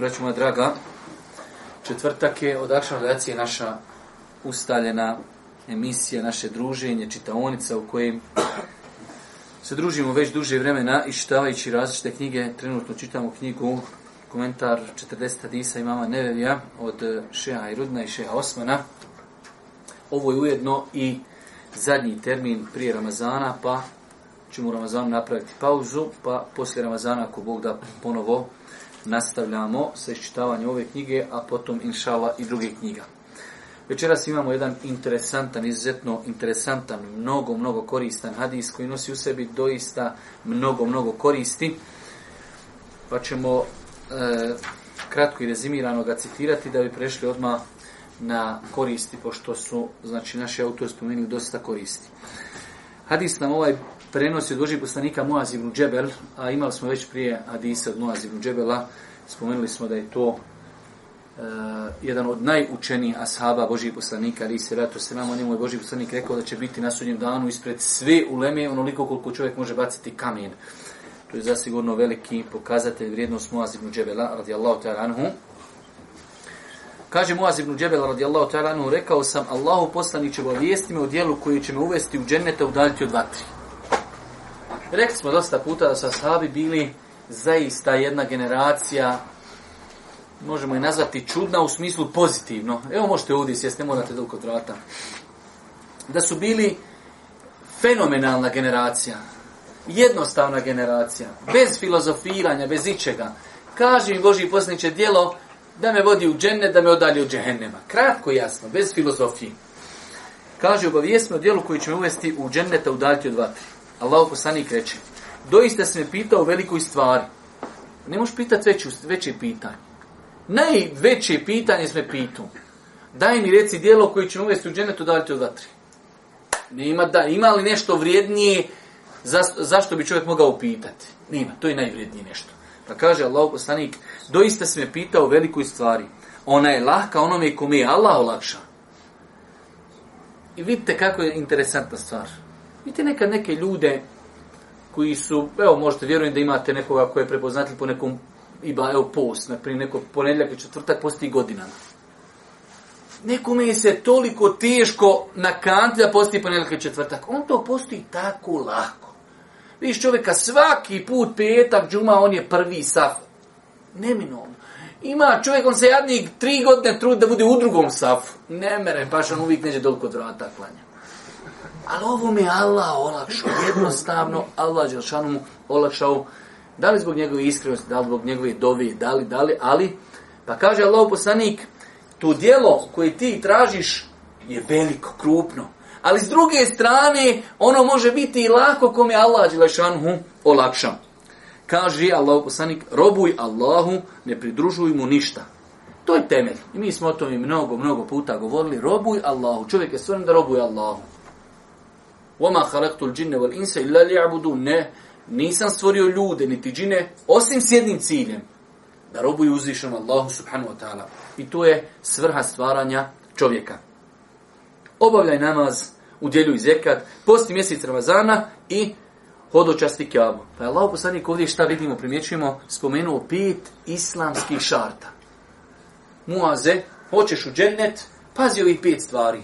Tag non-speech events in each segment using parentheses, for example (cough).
Braću moja draga, četvrtak je od Akšan Radacije naša ustaljena emisija, naše druženje, čitaonica u kojem se družimo već duže vremena i štavajući različite knjige. Trenutno čitamo knjigu komentar 40 hadisa i mama Nevevija od Šeha Irudna i Šeha Osmana. Ovo je ujedno i zadnji termin prije Ramazana, pa ćemo u Ramazanu napraviti pauzu, pa poslije Ramazana, ako Bog da ponovo nastavljamo sa iščitavanjem ove knjige, a potom inšala i druge knjiga. Večeras imamo jedan interesantan, izuzetno interesantan, mnogo, mnogo koristan hadis koji nosi u sebi doista mnogo, mnogo koristi. Pa ćemo e, kratko i rezimirano ga citirati da bi prešli odmah na koristi, pošto su, znači, naši autori spomenuli dosta koristi. Hadis nam ovaj prenosi od Božih poslanika Muaz ibn Džebel, a imali smo već prije Adisa od Muaz ibn Džebela, spomenuli smo da je to e, jedan od najučenijih ashaba Božih poslanika, ali se vratu se nama, njemu je Božih poslanik rekao da će biti na sudnjem danu ispred sve uleme, onoliko koliko čovjek može baciti kamen. To je zasigurno veliki pokazatelj vrijednost Muaz ibn Džebela, radijallahu ta'ala anhu. Kaže Muaz ibn Džebel radijallahu ta'ala anhu, rekao sam Allahu poslanik će obavijesti me u dijelu koji će me uvesti u džennete udaljiti od vatri. Rekli smo dosta puta da su ashabi bili zaista jedna generacija, možemo je nazvati čudna u smislu pozitivno. Evo možete ovdje sjest, ne morate dugo od vrata. Da su bili fenomenalna generacija, jednostavna generacija, bez filozofiranja, bez ičega. Kaži mi Boži posljednice dijelo da me vodi u dženne, da me odalje u džehennema. Kratko jasno, bez filozofije. Kaže, obavijesno dijelo koji će me uvesti u džennete, udaljiti od vatri. Allahu poslanik reče, doista si me pitao o velikoj stvari. Ne možeš pitati veće, veće pitanje. Najveće pitanje sme pitu. Daj mi reci dijelo koje će uvesti u dženetu da li te odatri. Nema da, ima li nešto vrijednije za, zašto bi čovjek mogao pitati? Nema, to je najvrijednije nešto. Pa kaže Allahu poslanik, doista si me pitao o velikoj stvari. Ona je lahka onome kome je Allah olakša. I vidite kako je interesantna stvar. Vidite nekad neke ljude koji su, evo možete vjerujem da imate nekoga koji je prepoznatelj po nekom iba, evo post, na primjer neko ponedljak i četvrtak posti godina. Nekome je se toliko teško na kant da posti ponedljak i četvrtak. On to posti tako lako. Viš čovjeka svaki put petak džuma, on je prvi safu. Neminovno. Ima čovjek, on se jadnik tri godine trudi da bude u drugom safu. Ne mere, baš on uvijek neđe doliko od vrata klanja. Ali ovo mi je Allah olakšao, jednostavno Allah Đelšanu mu olakšao, da li zbog njegove iskrenosti, da li zbog njegove dovi, da li, da li, ali, pa kaže Allah poslanik, to dijelo koje ti tražiš je veliko, krupno, ali s druge strane ono može biti i lako kom je Allah Đelšanu mu olakšao. Kaže Allah poslanik, robuj Allahu, ne pridružuj mu ništa. To je temelj. I mi smo o tome mnogo, mnogo puta govorili. Robuj Allahu. Čovjek je stvoren da robuje Allahu. وَمَا خَلَقْتُ الْجِنَّ وَالْإِنْسَ إِلَّا لِيَعْبُدُونَ Ne, nisam stvorio ljude, niti džine, osim s jednim ciljem, da robuju uzvišenom Allahu subhanu wa ta'ala. I to je svrha stvaranja čovjeka. Obavljaj namaz, udjeljuj zekat, posti mjesec Ramazana i hodočasti kjabu. Pa je Allah poslanik ovdje šta vidimo, primjećujemo, spomenuo pet islamskih šarta. Muaze, hoćeš u džennet, pazi ovih pet stvari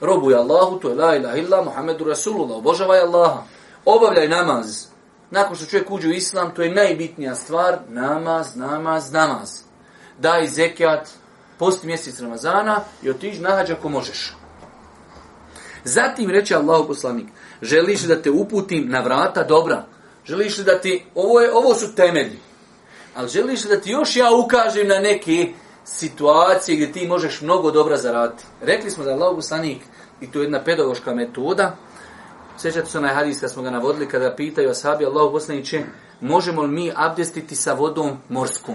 robuj Allahu, to je la ilaha illa Muhammedu Rasulullah, obožavaj Allaha. Obavljaj namaz. Nakon što čovjek uđe u islam, to je najbitnija stvar, namaz, namaz, namaz. Daj zekijat, posti mjesec Ramazana i otiđi nahađa ako možeš. Zatim reče Allahu poslanik, želiš da te uputim na vrata dobra? Želiš da ti, ovo, je, ovo su temelji, ali želiš da ti još ja ukažem na neki situacije gdje ti možeš mnogo dobra zarati. Rekli smo da je Allah poslanik, i to je jedna pedagoška metoda, sjećate se onaj hadis kad smo ga navodili, kada pitaju ashabi Allah poslaniće, možemo li mi abdestiti sa vodom morskom?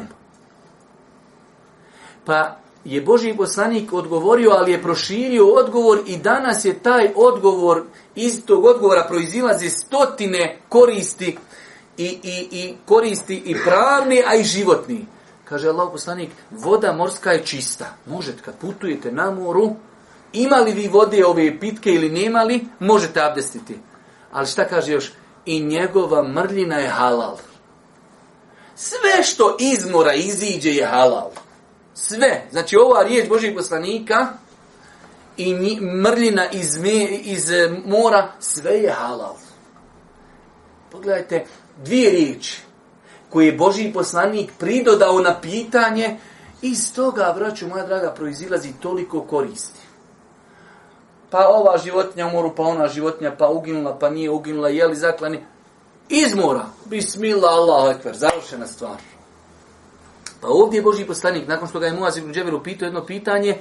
Pa je Boži poslanik odgovorio, ali je proširio odgovor i danas je taj odgovor, iz tog odgovora proizilazi stotine koristi i, i, i koristi i pravni, a i životni kaže Allah poslanik, voda morska je čista. Možete, kad putujete na moru, imali vi vode ove pitke ili nemali, možete abdestiti. Ali šta kaže još? I njegova mrljina je halal. Sve što iz mora iziđe je halal. Sve. Znači ova riječ Božih poslanika i nji, mrljina iz, me, iz eh, mora, sve je halal. Pogledajte, dvije riječi koje je Boži poslanik pridodao na pitanje, iz toga, vraću moja draga, proizilazi toliko koristi. Pa ova životinja umoru, pa ona životinja, pa uginula, pa nije uginula, jeli zaklani. Izmora, bismila Allah, ekver, završena stvar. Pa ovdje je Boži poslanik, nakon što ga je Muaz ibn Dževeru pitao jedno pitanje,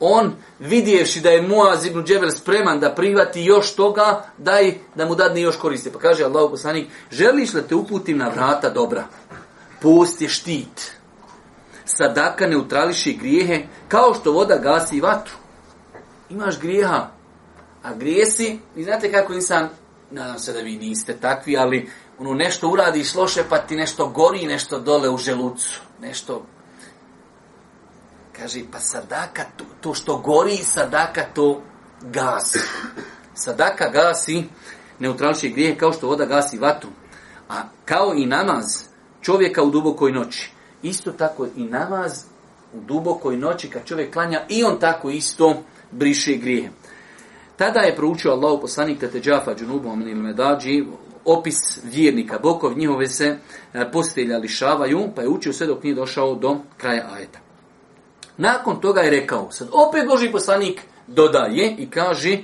on vidjevši da je Muaz ibn Džebel spreman da privati još toga, daj da mu dadne još koriste. Pa kaže Allahu poslanik, želiš da te uputim na vrata dobra? Post je štit. Sadaka neutrališi grijehe kao što voda gasi vatru. Imaš grijeha, a grijesi, i znate kako insan, nadam se da vi niste takvi, ali ono nešto uradiš loše, pa ti nešto gori, nešto dole u želucu, nešto Kaže, pa sadaka, to, to što gori sadaka, to gasi. Sadaka gasi neutralnišće grijehe kao što voda gasi vatu. A kao i namaz čovjeka u dubokoj noći. Isto tako i namaz u dubokoj noći kad čovjek klanja i on tako isto briše grijehe. Tada je proučio Allahu poslanik Tete Džafa Džunubu Amenil Medađi opis vjernika. Bokov njihove se e, postelja lišavaju pa je učio sve dok nije došao do kraja ajeta. Nakon toga je rekao, sad opet Boži poslanik dodaje i kaže,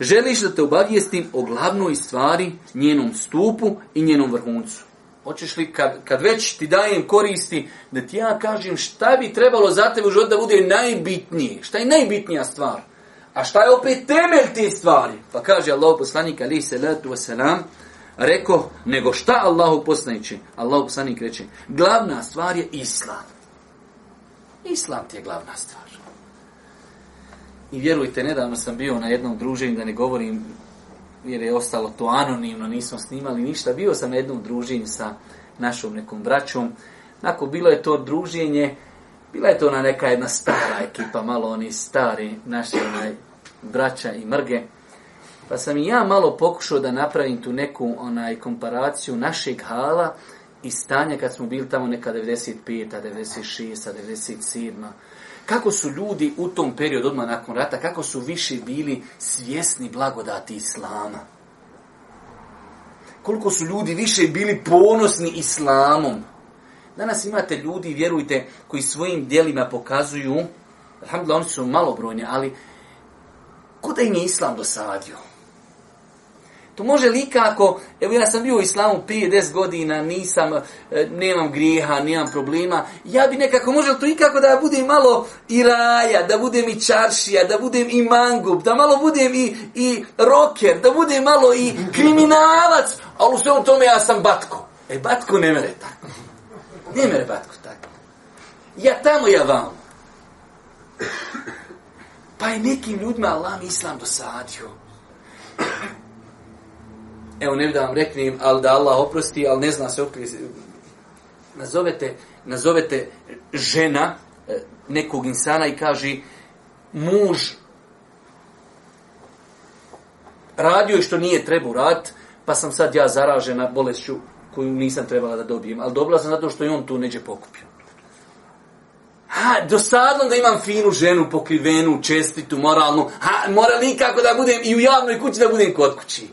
želiš da te obavijestim o glavnoj stvari, njenom stupu i njenom vrhuncu. Hoćeš li, kad, kad već ti dajem koristi, da ti ja kažem šta bi trebalo za tebe u životu da bude najbitnije, šta je najbitnija stvar, a šta je opet temelj te stvari? Pa kaže Allah poslanik, ali se letu wasalam, rekao, nego šta Allahu poslaniče? Allahu poslanik reče, glavna stvar je islam. Islam ti je glavna stvar. I vjerujte, nedavno sam bio na jednom druženju, da ne govorim, jer je ostalo to anonimno, nismo snimali ništa. Bio sam na jednom druženju sa našom nekom braćom. Nako, bilo je to druženje, bila je to na neka jedna stara ekipa, malo oni stari naši onaj, braća i mrge. Pa sam i ja malo pokušao da napravim tu neku onaj komparaciju našeg hala, i stanje kad smo bili tamo neka 95-a, 96-a, 97 Kako su ljudi u tom periodu odmah nakon rata, kako su više bili svjesni blagodati Islama? Koliko su ljudi više bili ponosni Islamom? Danas imate ljudi, vjerujte, koji svojim dijelima pokazuju, alhamdulillah, oni su malobrojni, ali ko da im je Islam dosadio? To može likako, evo ja sam bio u islamu prije 10 godina, nisam, e, nemam grijeha, nemam problema. Ja bi nekako, može to ikako da budem malo i raja, da budem i čaršija, da budem i mangup, da malo budem i, i roker, da budem malo i kriminalac, ali u svemu tome ja sam batko. E, batko ne mere tako. Ne mere batko tako. Ja tamo, ja vam. Pa je nekim ljudima Allah mi islam dosadio evo ne da vam reknem, ali da Allah oprosti, ali ne zna se oprosti. Nazovete, nazovete žena e, nekog insana i kaže muž radio je što nije trebao rad, pa sam sad ja zaražena bolestju koju nisam trebala da dobijem. Ali dobila sam zato što je on tu neđe pokupio. Ha, dosadno da imam finu ženu, pokrivenu, čestitu, moralnu. Ha, mora nikako da budem i u javnoj kući da budem kod kući.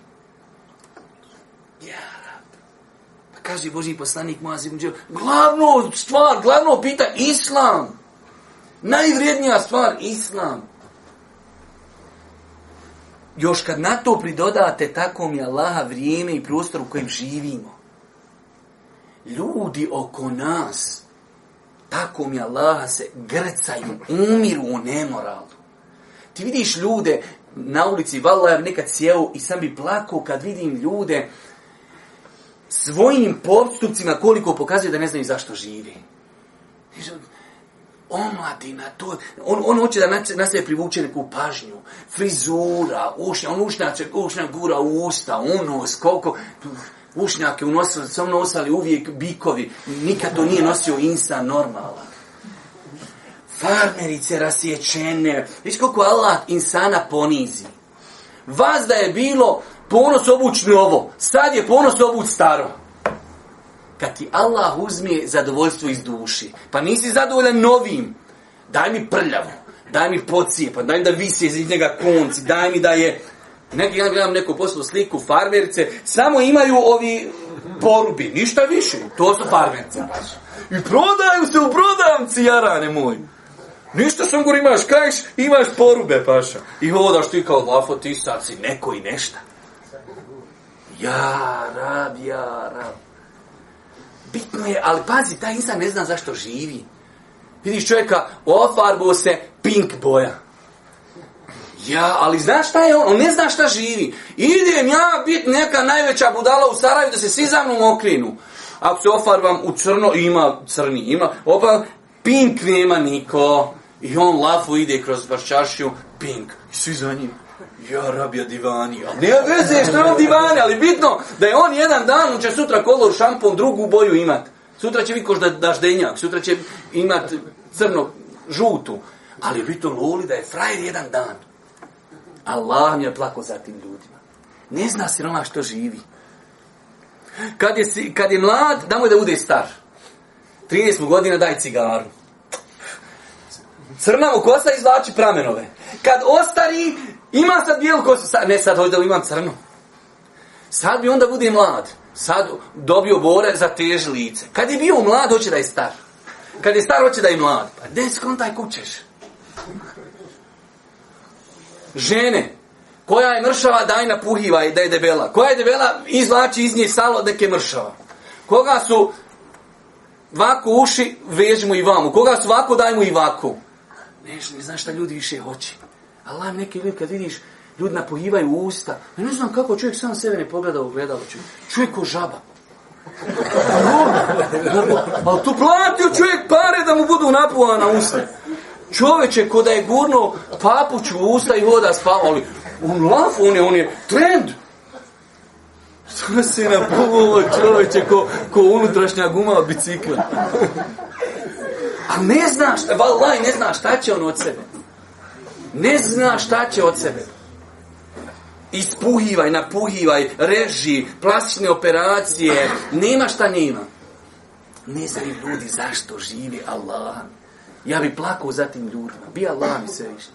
kaže Boži poslanik Moaz ibn Džel, glavno stvar, glavno pita, Islam. Najvrijednija stvar, Islam. Još kad na to pridodate, tako mi je Allaha vrijeme i prostor u kojem živimo. Ljudi oko nas, tako mi Allaha se grcaju, umiru u nemoralu. Ti vidiš ljude na ulici, vala ja nekad sjeo i sam bi plakao kad vidim ljude, svojim postupcima koliko pokazuje da ne znaju zašto živi. Omladina, to, on, on hoće da na sebe privuče neku pažnju. Frizura, ušnja, on ušnjače, ušnja gura u usta, unos, koliko... Ušnjake unosili, sam nosali uvijek bikovi. Nikad to nije nosio insa normalan. Farmerice rasječene. Viš koliko Allah insana ponizi. Vas da je bilo ponos obučni ovo, sad je ponos obuć staro. Kad ti Allah uzme zadovoljstvo iz duši, pa nisi zadovoljan novim, daj mi prljavo, daj mi pocijepan, daj mi da visi iz njega konci, daj mi da je... Neki dan gledam neku poslu sliku farmerice, samo imaju ovi porubi, ništa više, to su farmerice. I prodaju se u prodavci, jarane moj. Ništa sam gori imaš, kajš, imaš porube, paša. I hodaš ti kao lafo, ti sad si neko i nešta. Ja, rab, ja, rab. Bitno je, ali pazi, taj insan ne zna zašto živi. Vidiš čovjeka, ofarbo se pink boja. Ja, ali znaš šta je on? On ne zna šta živi. Idem ja bit neka najveća budala u Sarajevu da se svi za mnom okrenu. Ako se ofarbam u crno, ima crni, ima. Opa, pink nema niko. I on lafu ide kroz barčašiju, pink. I svi za njim. Ja rabija divani. Ne veze što je on divani, ali bitno da je on jedan dan, on će sutra kolor šampon drugu boju imat. Sutra će biti kožda daždenjak, sutra će imat crno, žutu. Ali je bitno loli da je frajer jedan dan. Allah mi je plako za tim ljudima. Ne zna si roma što živi. Kad je, kad je mlad, da mu je da bude star. 30 godina daj cigaru. Crna mu kosta izvlači pramenove. Kad ostari, Ima sad bijelu kosu, sad, ne sad hoću da imam crnu. Sad bi onda bude mlad. Sad dobio bore za tež lice. Kad je bio mlad, hoće da je star. Kad je star, hoće da je mlad. Pa gdje skontaj kućeš? Žene, koja je mršava, daj na puhiva i da je debela. Koja je debela, izvlači iz nje salo, da je mršava. Koga su vaku uši, vežimo i vamu. Koga su vaku, daj mu i vaku. Ne, ne znaš šta ljudi više hoće. Allah mi neki lijep kad vidiš ljudi napojivaju usta. Ja ne znam kako čovjek sam sebe ne pogleda u gledalo. Čovjek, čovjek ko žaba. Ali tu platio čovjek pare da mu budu napuvana usta. Čovječe, ko da je gurno papuć u usta i voda spava, ali on laf, on je, on je trend. Što se na povolo čovječe, ko, ko unutrašnja guma od bicikla. A ne znaš, valaj, ne znaš šta će on od sebe ne zna šta će od sebe. Ispuhivaj, napuhivaj, reži, plastične operacije, nema šta nema. Ne znaju ljudi zašto živi Allah. Ja bi plakao za tim ljudima. Bi Allah mi se višnji.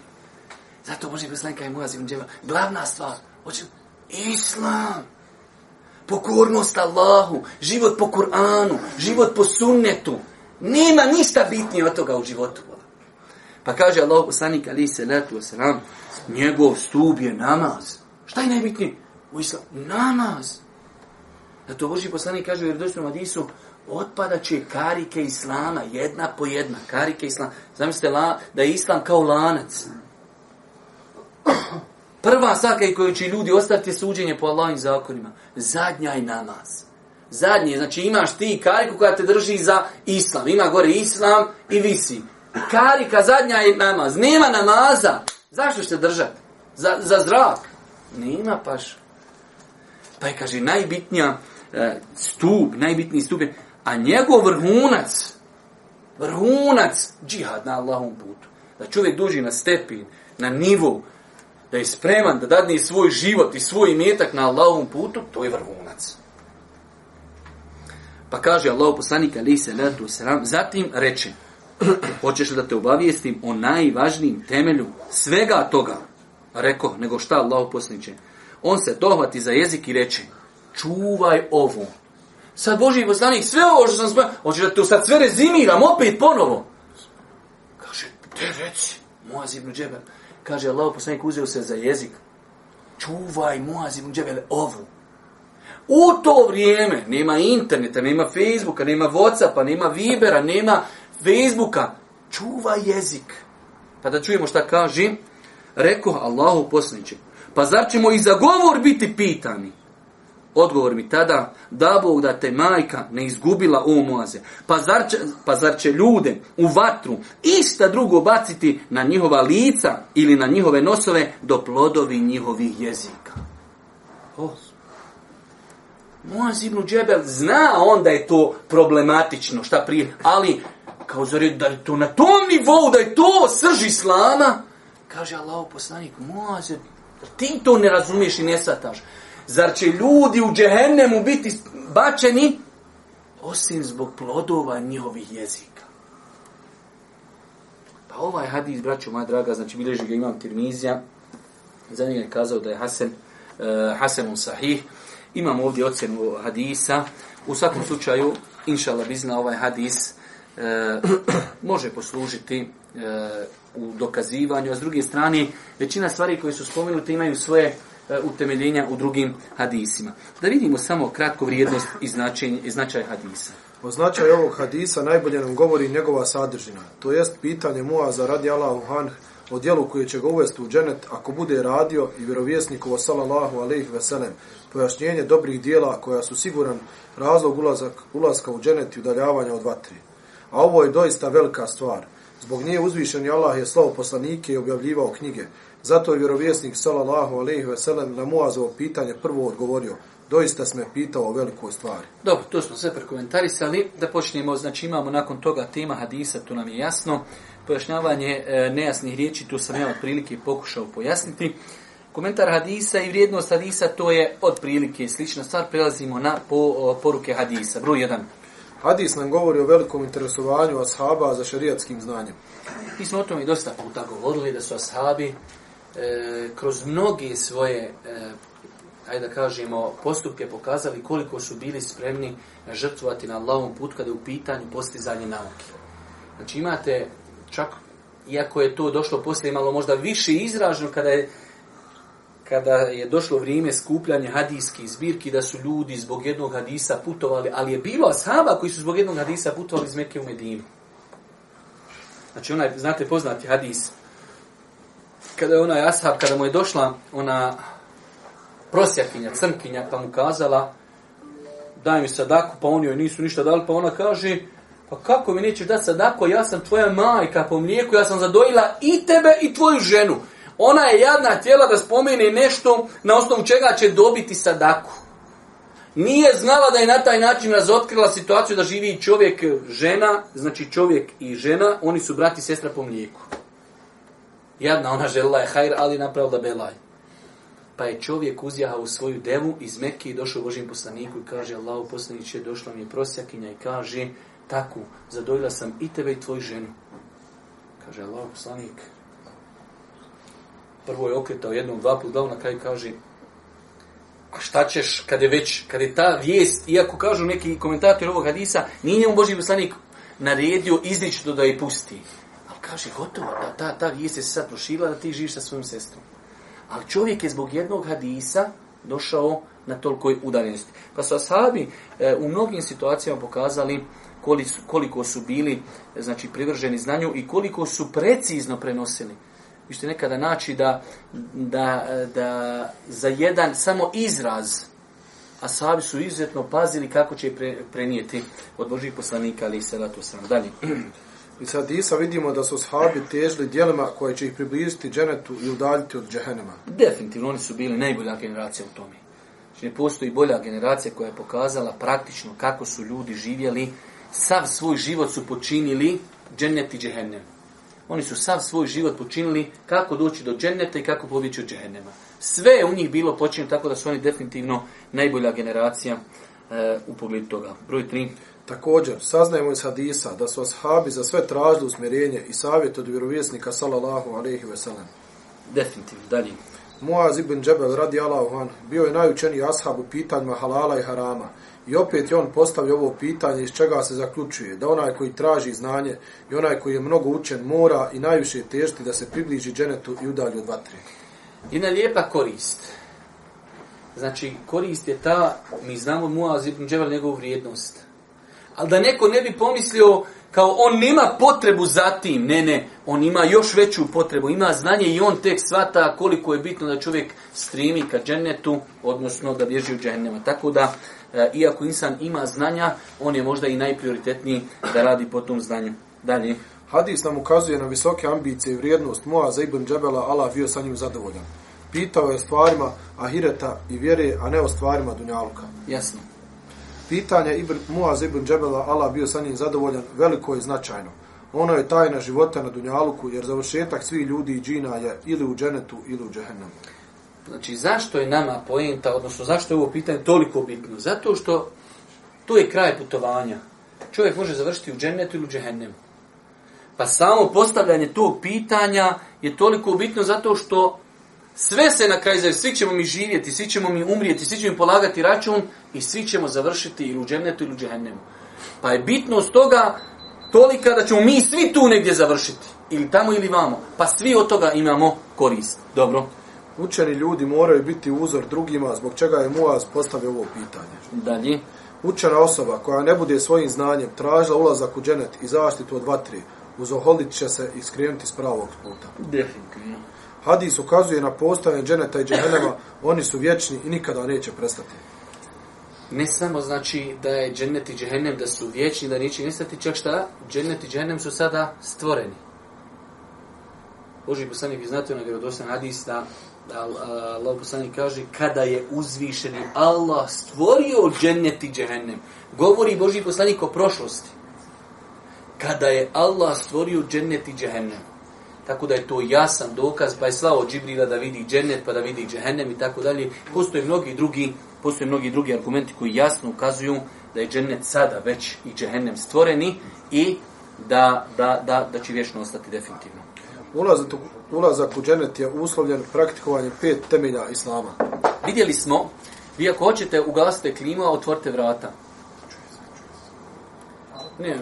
Zato može bi slanka i moja zimđeva. Glavna stvar, hoću, Islam. Pokornost Allahu. Život po Kur'anu. Život po sunnetu. Nema ništa bitnije od toga u životu. Pa kaže Allah poslanik ali se letu selam, njegov stub je namaz. Šta je najbitnije? U islam, namaz. Da to Boži poslanik kaže u jerodosnom hadisu, otpada će karike islama, jedna po jedna, karike islama. Zamislite la, da je islam kao lanac. Prva saka i koju će ljudi ostaviti suđenje po Allahim zakonima. Zadnja je namaz. Zadnje, znači imaš ti kariku koja te drži za islam. Ima gore islam i visi karika zadnja i namaz. Nema namaza. Zašto ćete držati? Za, za zrak? Nema paš. Pa je, kaže, najbitnija e, stup, najbitniji stup je, a njegov vrhunac, vrhunac džihad na Allahom putu. Da čovjek duži na stepin, na nivou, da je spreman da dadne svoj život i svoj imetak na Allahom putu, to je vrhunac. Pa kaže Allah poslanik alaihi salatu wasalam, zatim reče, Hoćeš li da te obavijestim o najvažnijim temelju svega toga? Rekao, nego šta Allah posliče? On se dohvati za jezik i reče, čuvaj ovo. Sad Boži poslanik, sve ovo što sam spomenuo, hoćeš da te sad sve rezimiram opet ponovo? Kaže, te reci, moja zibnu džebel. Kaže, Allah poslanik uzeo se za jezik. Čuvaj moja zibnu džebel ovu. U to vrijeme nema interneta, nema Facebooka, nema Whatsappa, nema Vibera, nema uh, Facebooka, čuva jezik. Pa da čujemo šta kaže, rekao Allahu posliniče, pa zar ćemo i za govor biti pitani? Odgovor mi tada, da Bog da te majka ne izgubila u muaze, pa zar, će, pa zar će ljude u vatru ista drugo baciti na njihova lica ili na njihove nosove do plodovi njihovih jezika? Oh. Muaz ibn Džebel zna onda je to problematično, šta prije, ali kao zar je da je to na tom nivou, da je to srž islama? Kaže Allah poslanik, moze, ti to ne razumiješ i ne sataš. Zar će ljudi u džehennemu biti bačeni? Osim zbog plodova njihovih jezika. Pa ovaj hadis, braćo moja draga, znači bileži ga imam Tirmizija, za njega je kazao da je Hasan, uh, Hasanun sahih. Imam ovdje ocenu hadisa. U svakom slučaju, inšala bizna ovaj hadis, uh, e, (clears throat) može poslužiti e, u dokazivanju, a s druge strane većina stvari koje su spomenute imaju svoje e, utemeljenja u drugim hadisima. Da vidimo samo kratko vrijednost i, značenje, i značaj hadisa. O značaju ovog hadisa najbolje nam govori njegova sadržina, to jest pitanje Muaza radi Allahu Hanh o dijelu koje će ga uvesti u dženet ako bude radio i vjerovjesnikovo salallahu alaihi veselem, pojašnjenje dobrih dijela koja su siguran razlog ulazak, ulazka u dženet i udaljavanja od vatrije. A ovo je doista velika stvar. Zbog nje uzvišeni Allah je slovo poslanike i objavljivao knjige. Zato je vjerovjesnik sallallahu alejhi ve sellem na Muazovo pitanje prvo odgovorio: Doista sme pitao o velikoj stvari. Dobro, to smo sve prekomentarisali. Da počnemo, znači imamo nakon toga tema hadisa, to nam je jasno. Pojašnjavanje e, nejasnih riječi, tu sam ja od prilike pokušao pojasniti. Komentar hadisa i vrijednost hadisa, to je od prilike slična stvar. Prelazimo na po, o, poruke hadisa. Broj Hadis nam govori o velikom interesovanju ashaba za šarijatskim znanjem. Mi smo o tome i dosta puta govorili da su ashabi e, kroz mnogi svoje, e, ajde da kažemo, postupke pokazali koliko su bili spremni žrtvovati na Allahom put kada je u pitanju postizanje nauke. Znači imate čak, iako je to došlo poslije malo možda više izraženo kada je kada je došlo vrijeme skupljanja hadijskih zbirki, da su ljudi zbog jednog hadisa putovali, ali je bilo ashaba koji su zbog jednog hadisa putovali iz Mekke u Medinu. Znači, onaj, znate, poznati hadis. Kada je onaj ashab, kada mu je došla ona prosjakinja, crnkinja, pa mu kazala, daj mi sadaku, pa oni joj nisu ništa dali, pa ona kaže, pa kako mi nećeš dati sadaku, ja sam tvoja majka po mlijeku, ja sam zadojila i tebe i tvoju ženu ona je jadna tijela da spomene nešto na osnovu čega će dobiti sadaku. Nije znala da je na taj način razotkrila situaciju da živi čovjek žena, znači čovjek i žena, oni su brati sestra po mlijeku. Jadna, ona želila je hajr, ali napravila belaj. Pa je čovjek uzjahao svoju devu iz Mekke i došao Božim poslaniku i kaže Allahu poslaniće, došla mi je prosjakinja i kaže tako, zadojila sam i tebe i tvoju ženu. Kaže Allahu poslanik, prvo je okretao jednom dva put glavu na kraju kaže a šta ćeš kad je već kad je ta vijest iako kažu neki komentatori ovog hadisa nije njemu božji poslanik naredio izričito da je pusti ali kaže gotovo da ta, ta vijest je se sad prošila da ti živiš sa svojim sestrom ali čovjek je zbog jednog hadisa došao na tolikoj udaljenosti. Pa su ashabi e, u mnogim situacijama pokazali koliko su, koliko su bili e, znači privrženi znanju i koliko su precizno prenosili vi ćete nekada naći da, da, da za jedan samo izraz Ashabi su izuzetno pazili kako će pre, prenijeti od Božih poslanika, ali i selatu sam. Dalje. I sad Isa vidimo da su ashabi težili dijelima koje će ih približiti dženetu i udaljiti od džehenema. Definitivno, oni su bili najbolja generacija u tome. Znači, ne postoji bolja generacija koja je pokazala praktično kako su ljudi živjeli, sav svoj život su počinili dženet i džehenem oni su sav svoj život počinili kako doći do dženneta i kako pobjeći od džehennema. Sve je u njih bilo počinjeno tako da su oni definitivno najbolja generacija e, u pogledu toga. Broj 3. Također, saznajemo iz hadisa da su ashabi za sve tražili usmjerenje i savjet od vjerovjesnika sallallahu alaihi ve sellem. Definitivno, dalje. Muaz ibn Džebel radi Allahu an, bio je najučeniji ashab u pitanjima halala i harama. I opet je on postavio ovo pitanje iz čega se zaključuje, da onaj koji traži znanje i onaj koji je mnogo učen mora i najviše težiti da se približi dženetu i udalji od vatre. I na lijepa korist. Znači, korist je ta, mi znamo Muaz ibn Dževal njegovu vrijednost. Ali da neko ne bi pomislio, kao on nema potrebu za tim, ne, ne, on ima još veću potrebu, ima znanje i on tek svata koliko je bitno da čovjek strimi ka džennetu, odnosno da bježi u džennema. Tako da, e, iako insan ima znanja, on je možda i najprioritetniji da radi po tom znanju. Dalje. Hadis nam ukazuje na visoke ambicije i vrijednost moja za Ibn Džabela, Allah bio sa njim zadovoljan. Pitao je o stvarima ahireta i vjere, a ne o stvarima dunjaluka. Jasno. Pitanje Ibn Muaz ibn Džebela, Allah bio sa njim zadovoljan, veliko je značajno. Ono je tajna života na Dunjaluku, jer završetak svih ljudi i džina je ili u dženetu ili u džehennemu. Znači, zašto je nama poenta, odnosno zašto je ovo pitanje toliko bitno? Zato što tu je kraj putovanja. Čovjek može završiti u dženetu ili u džehennemu. Pa samo postavljanje tog pitanja je toliko bitno zato što sve se na kraju završi, svi ćemo mi živjeti, svi ćemo mi umrijeti, svi ćemo mi polagati račun i svi ćemo završiti ili u džennetu ili u džennemu. Pa je bitnost toga tolika da ćemo mi svi tu negdje završiti. Ili tamo ili vamo. Pa svi od toga imamo korist. Dobro. Učeni ljudi moraju biti uzor drugima, zbog čega je Muaz postavio ovo pitanje. Dalje. Učena osoba koja ne bude svojim znanjem tražila ulazak u dženet i zaštitu od vatri, uzoholit će se i skrenuti s pravog puta. Definitivno. Hadis ukazuje na postavljanje dženeta i dženeva, oni su vječni i nikada neće prestati. Ne samo znači da je dženet i dženem da su vječni, da neće nestati, čak šta, dženet i dženem su sada stvoreni. Boži poslanik, vi znate onaj rodosan hadis da Allah poslanik kaže kada je uzvišeni Allah stvorio dženet i dženem. Govori Boži poslanik o prošlosti. Kada je Allah stvorio dženet i dženem. Tako da je to jasan dokaz, pa je slavo Džibrila da vidi džennet, pa da vidi džehennem i tako dalje. Postoje mnogi drugi, postoje mnogi drugi argumenti koji jasno ukazuju da je džennet sada već i džehennem stvoreni i da, da, da, da će vječno ostati definitivno. Ulazak, ulazak u džennet je uslovljen praktikovanje pet temelja islama. Vidjeli smo, vi ako hoćete, ugasite klimu, a otvorite vrata. Ne,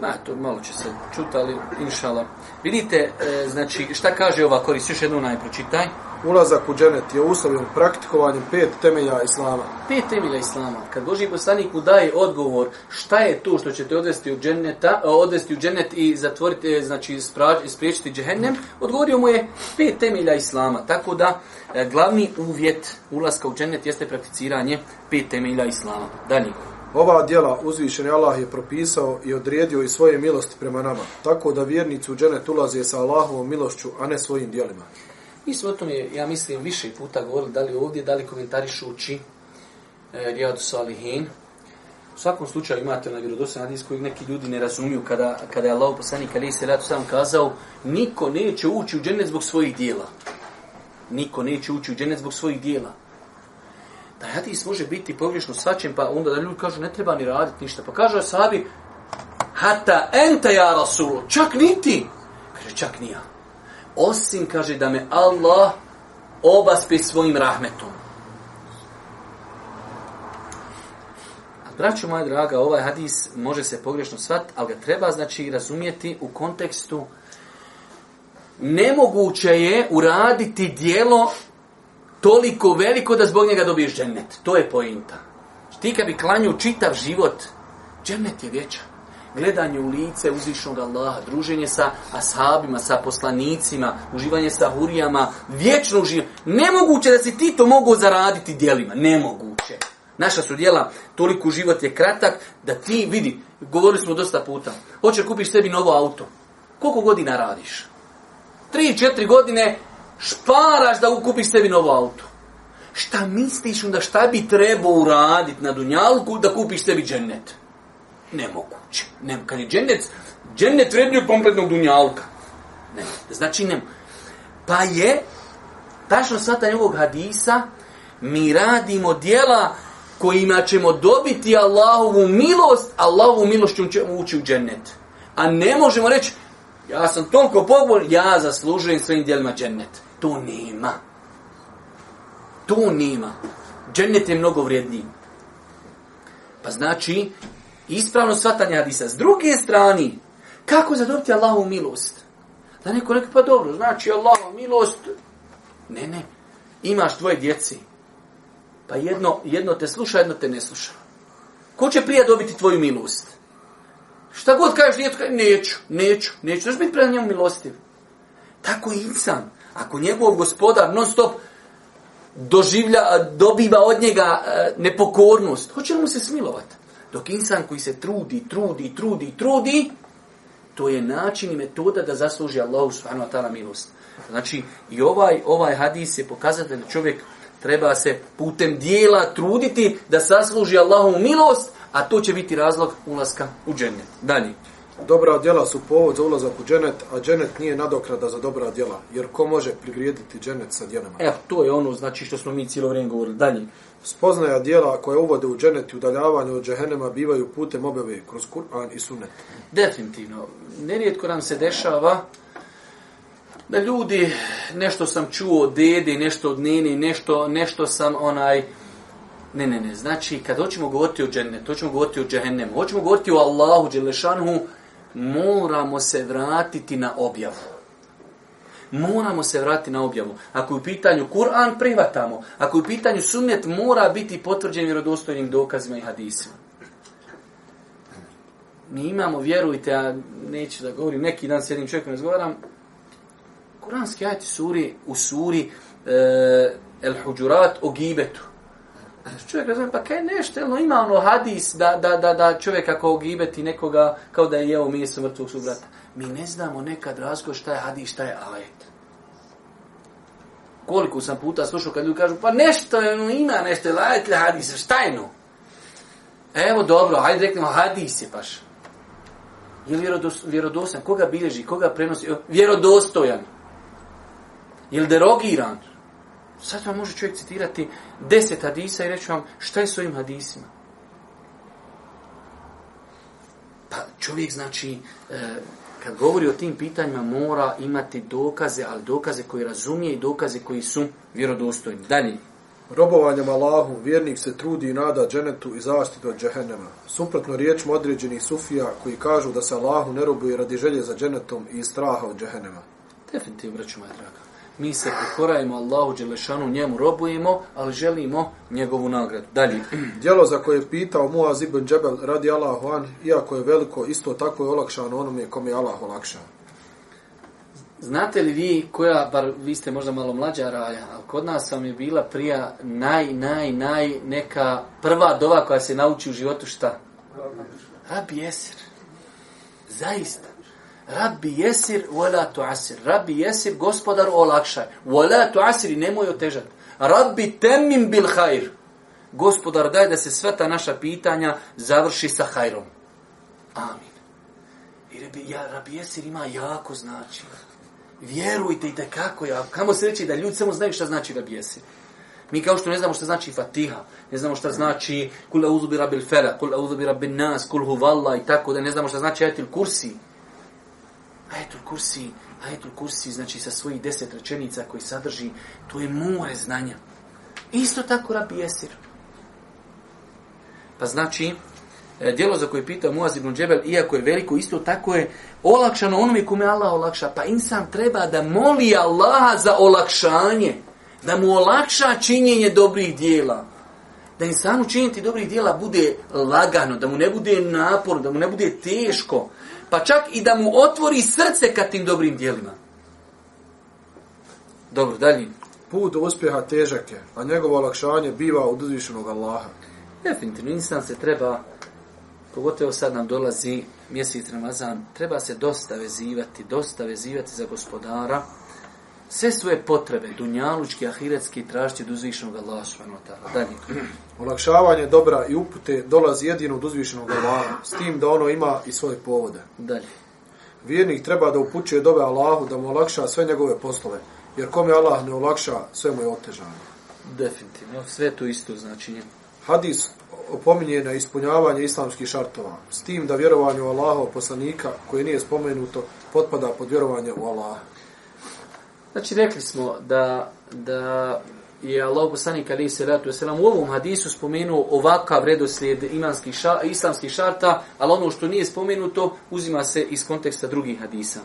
Ma, to malo će se čutali, inšala. Vidite, e, znači, šta kaže ova korist? Još jednu najpročitaj. Ulazak u dženet je uslovljen praktikovanjem pet temelja islama. Pet temelja islama. Kad Boži poslanik mu daje odgovor šta je to što će te odvesti u, dženeta, e, odvesti u dženet i zatvoriti, e, znači sprač, ispriječiti džehennem, odgovorio mu je pet temelja islama. Tako da, e, glavni uvjet ulaska u dženet jeste prakticiranje pet temelja islama. Dalje. Ova djela uzvišeni Allah je propisao i odredio i svoje milosti prema nama, tako da vjernici u dženet ulaze sa Allahovom milošću, a ne svojim djelima. Mi smo o tom, ja mislim, više puta govorili, da li ovdje, da li komentarišući e, Rijadu Salihin. U svakom slučaju imate na vjerodosti nadijs kojeg neki ljudi ne razumiju kada, kada je Allah poslanik Ali se ratu sam kazao niko neće ući u dženet zbog svojih dijela. Niko neće ući u dženet zbog svojih dijela da hadis može biti pogrešno svačen, pa onda da ljudi kažu ne treba ni raditi ništa. Pa kaže sahabi, hata enta ja rasul, čak niti. Kaže, čak nija. Osim, kaže, da me Allah obaspi svojim rahmetom. Braćo moja draga, ovaj hadis može se pogrešno svat, ali ga treba znači razumijeti u kontekstu nemoguće je uraditi dijelo toliko veliko da zbog njega dobiješ džennet. To je pojinta. Ti kad bi klanju čitav život, džennet je veća. Gledanje u lice uzvišnog Allaha, druženje sa ashabima, sa poslanicima, uživanje sa hurijama, vječno uživanje. Nemoguće da si ti to mogu zaraditi dijelima. Nemoguće. Naša su dijela, toliko život je kratak, da ti vidi, govorili smo dosta puta, hoće kupiš sebi novo auto. Koliko godina radiš? Tri, četiri godine šparaš da ukupiš sebi novo auto. Šta misliš onda šta bi trebao uraditi na dunjalku da kupiš sebi džennet? Nemoguće. Nem, kad je džennet, džennet vrednije kompletnog dunjalka. Ne, znači nem. Pa je, tačno svatanje ovog hadisa, mi radimo dijela kojima ćemo dobiti Allahovu milost, Allahovu milost će ući u džennet. A ne možemo reći, ja sam toliko pobor, ja zaslužujem svojim dijelima džennet. To nema. To nema. Džennet je mnogo vrijedniji. Pa znači, ispravno svatanje Hadisa. S druge strane, kako zadobiti Allahu milost? Da neko neko, pa dobro, znači Allahu milost. Ne, ne. Imaš dvoje djeci. Pa jedno, jedno te sluša, jedno te ne sluša. Ko će prije dobiti tvoju milost? Šta god kažeš djetu, kaj, neću, neću, neću. Neću biti pre njemu milostiv. Tako je insan. Ako njegov gospodar non stop doživlja, dobiva od njega e, nepokornost, hoće li mu se smilovati? Dok insan koji se trudi, trudi, trudi, trudi, to je način i metoda da zasluži Allahu subhanahu wa ta'ala milost. Znači, i ovaj, ovaj hadis je pokazatelj da čovjek treba se putem dijela truditi da sasluži Allahu milost, a to će biti razlog ulaska u džennet. Dalje dobra djela su povod za ulazak u dženet, a dženet nije nadokrada za dobra djela, jer ko može privrijediti dženet sa djelama? E, to je ono znači što smo mi cijelo vrijeme govorili dalje. Spoznaja djela koje uvode u dženet i udaljavanje od džehenema bivaju putem objave kroz Kur'an i Sunnet. Definitivno. Nerijetko nam se dešava da ljudi, nešto sam čuo od dede, nešto od nini, nešto, nešto sam onaj... Ne, ne, ne. Znači, kad hoćemo govoriti o džennetu, hoćemo govoriti o džehennemu, hoćemo govoriti o Allahu, Đelešanhu, moramo se vratiti na objavu. Moramo se vratiti na objavu. Ako je u pitanju Kur'an, prihvatamo. Ako je u pitanju sumjet, mora biti potvrđen vjerodostojnim dokazima i hadisima. Mi imamo, vjerujte, a neću da govorim, neki dan s jednim čovjekom razgovaram, kuranski ajci suri u suri e, El Huđurat o Gibetu čovjek razumije, pa kaj nešto, ono, ima ono hadis da, da, da, da čovjek ako ogibeti nekoga kao da je jeo mjesto mrtvog subrata. Mi ne znamo nekad razgo šta je hadis, šta je ajet. Koliko sam puta slušao kad ljudi kažu, pa nešto, ono, ima nešto, ajet li hadisa, šta je no? Evo dobro, hajde reknemo, hadis je paš. Je li vjerodostojan? Koga bilježi? Koga prenosi? Vjerodostojan. Je li derogiran? Sad vam može čovjek citirati deset hadisa i reći vam šta je s ovim hadisima. Pa čovjek znači, e, kad govori o tim pitanjima, mora imati dokaze, ali dokaze koji razumije i dokaze koji su vjerodostojni. Dalje. Robovanjem Allahu vjernik se trudi i nada dženetu i zaštitu od džehennema. Suprotno riječima određenih sufija koji kažu da se Allahu ne robuje radi želje za dženetom i straha od džehennema. Definitivno, braću moja draga mi se pokorajemo Allahu Đelešanu, njemu robujemo, ali želimo njegovu nagradu. Dalje. (clears throat) Djelo za koje je pitao Muaz ibn Džebel radi Allahu an, iako je veliko, isto tako je olakšano onome kom je Allah olakšao. Znate li vi koja, bar vi ste možda malo mlađa raja, ali kod nas vam je bila prija naj, naj, naj neka prva dova koja se nauči u životu šta? Rabi Eser. Zaista. Rabbi jesir, wala tu asir. Rabbi jesir, gospodar, olakšaj. Wala tu asir, nemoj otežati. Rabbi temim bil hajr. Gospodar, daj da se sve ta naša pitanja završi sa hajrom. Amin. I rabbi, ja, rabbi jesir ima jako znači. Vjerujte i tekako ja. Kamo se reći da ljudi samo znaju šta znači rabbi jesir. Mi kao što ne znamo šta znači Fatiha, ne znamo šta znači kul auzu bi rabbil falaq, kul auzu bi rabbin nas, kul huvallah i tako da ne znamo šta znači ajetul kursi. Ajetul Kursi, Ajetul Kursi, znači sa svojih deset rečenica koji sadrži, to je more znanja. Isto tako Rabi Jesir. Pa znači, e, dijelo za koje pitao Muaz ibn Džebel, iako je veliko, isto tako je olakšano onome kome Allah olakša. Pa insan treba da moli Allaha za olakšanje, da mu olakša činjenje dobrih dijela. Da insanu činiti dobrih dijela bude lagano, da mu ne bude napor, da mu ne bude teško pa čak i da mu otvori srce ka tim dobrim dijelima. Dobro, dalje. Put uspjeha težak je, a njegovo olakšanje biva od uzvišenog Allaha. Definitivno, insan se treba, pogotovo sad nam dolazi mjesec Ramazan, treba se dosta vezivati, dosta vezivati za gospodara, sve svoje potrebe, dunjalučki, ahiretski, trašći od uzvišenog Allaha subhanahu wa ta'ala. Dalje. (clears throat) Olakšavanje dobra i upute dolazi jedino od uzvišenog Allaha, s tim da ono ima i svoje povode. Dalje. Vjernik treba da upućuje dobe Allahu, da mu olakša sve njegove poslove, jer kom je Allah ne olakša, sve mu je otežano. Definitivno, sve to isto znači. Hadis opominje na ispunjavanje islamskih šartova, s tim da vjerovanje u Allaha poslanika, koje nije spomenuto, potpada pod vjerovanje u Allaha. Znači, rekli smo da, da je Allah poslanik alaihi salatu wasalam u ovom hadisu spomenuo ovakav redoslijed imanskih ša, islamskih šarta, ali ono što nije spomenuto uzima se iz konteksta drugih hadisa.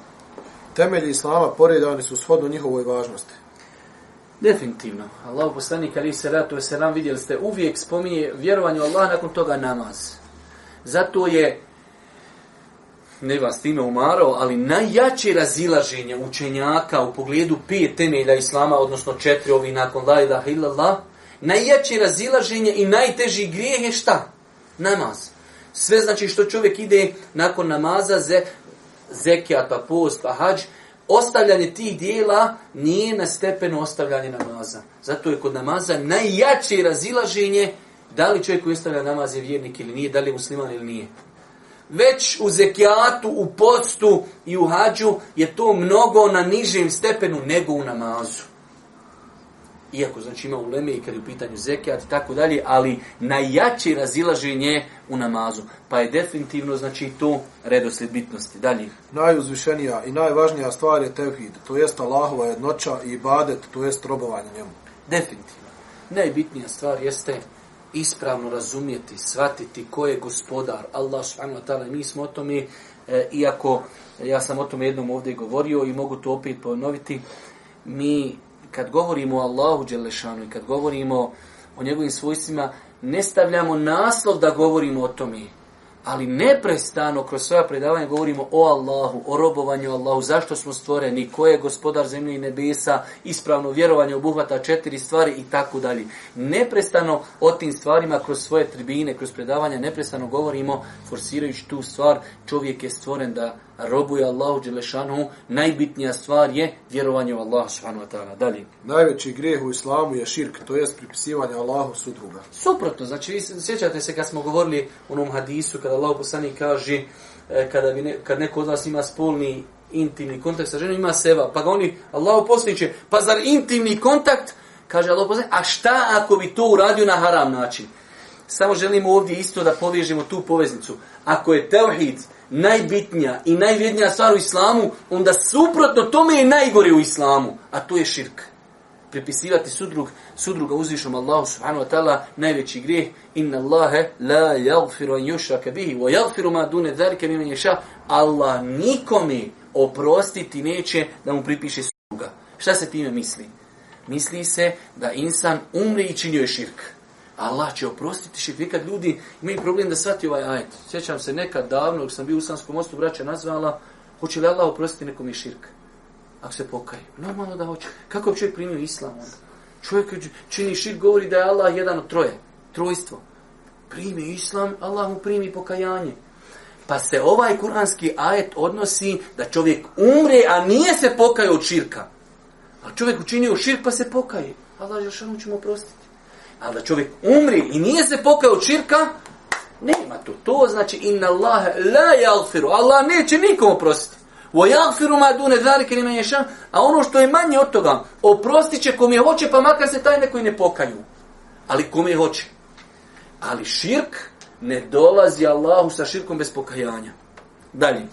Temelji islama poredani su shodno njihovoj važnosti. Definitivno. Allah poslanik alaihi salatu wasalam vidjeli ste uvijek spominje vjerovanje Allah nakon toga namaz. Zato je ne vas time umarao, ali najjače razilaženje učenjaka u pogledu pet temelja Islama, odnosno četiri ovi nakon la ilaha illallah, najjače razilaženje i najteži grijeh je šta? Namaz. Sve znači što čovjek ide nakon namaza, ze, zekijat, pa post, pa hađ, ostavljanje tih dijela nije na stepenu ostavljanje namaza. Zato je kod namaza najjače razilaženje da li čovjek koji ostavlja namaz je vjernik ili nije, da li je musliman ili nije već u zekijatu, u postu i u hađu je to mnogo na nižem stepenu nego u namazu. Iako, znači, ima uleme i kad je u pitanju zekijat i tako dalje, ali najjače razilaženje u namazu. Pa je definitivno, znači, to redosljed bitnosti. Dalje. Najuzvišenija i najvažnija stvar je tevhid, to jest Allahova jednoća i ibadet, to jest robovanje njemu. Definitivno. Najbitnija stvar jeste ispravno razumjeti, shvatiti ko je gospodar, Allah subhanahu wa ta'ala, mi smo o tome, e, iako ja sam o tome jednom ovdje govorio i mogu to opet ponoviti, mi kad govorimo o Allahu Đelešanu i kad govorimo o njegovim svojstvima, ne stavljamo naslov da govorimo o tome, Ali neprestano kroz svoja predavanja govorimo o Allahu, o robovanju Allahu, zašto smo stvoreni, ko je gospodar zemlje i nebesa, ispravno vjerovanje obuhvata četiri stvari i tako dalje. Neprestano o tim stvarima kroz svoje tribine, kroz predavanja, neprestano govorimo forsirajući tu stvar, čovjek je stvoren da robuje Allahu Đelešanu, najbitnija stvar je vjerovanje u Allahu Subhanu wa ta'ala. Dalje. Najveći grijeh u islamu je širk, to je pripisivanje Allahu sudruga. Suprotno, znači vi sjećate se kad smo govorili u onom hadisu, kada kada Allah poslani kaže e, kada bi ne, kad neko od vas ima spolni intimni kontakt sa ženom ima seva pa ga oni Allah poslaniče pa zar intimni kontakt kaže Allah poslani a šta ako bi to uradio na haram način samo želimo ovdje isto da povežemo tu poveznicu ako je tevhid najbitnija i najvrednija stvar u islamu onda suprotno tome je najgore u islamu a to je širka pripisivati sudrug, sudruga uzvišnom Allahu subhanahu wa ta'ala najveći grijeh inna Allahe la jagfiru an yushraka bihi wa jagfiru ma dune dharke mimen ješa Allah nikome oprostiti neće da mu pripiše sudruga. Šta se time misli? Misli se da insan umri i činio je širk. Allah će oprostiti širk. Nekad ljudi imaju problem da shvati ovaj ajet. Sjećam se nekad davno, kad sam bio u Sanskom mostu, braća nazvala, hoće li Allah oprostiti nekom je širk? ako se pokaju. Normalno da hoće. Kako bi čovjek primio islam onda? Čovjek čini širk, govori da je Allah jedan od troje. Trojstvo. Primi islam, Allah mu primi pokajanje. Pa se ovaj kuranski ajet odnosi da čovjek umre, a nije se pokaju od širka. A čovjek učinio širk pa se pokaje. Allah još ono ćemo prostiti. A da čovjek umri i nije se pokaju od širka, nema to. To znači inna Allah la jalfiru. Allah neće nikomu prostiti. وَيَغْفِرُ مَا دُونَ ذَلِكَ لِمَنْ يَشَانُ A ono što je manje od toga, oprostit će kom je hoće, pa makar se taj neko i ne pokaju. Ali kom je hoće. Ali širk ne dolazi Allahu sa širkom bez pokajanja. Dalje.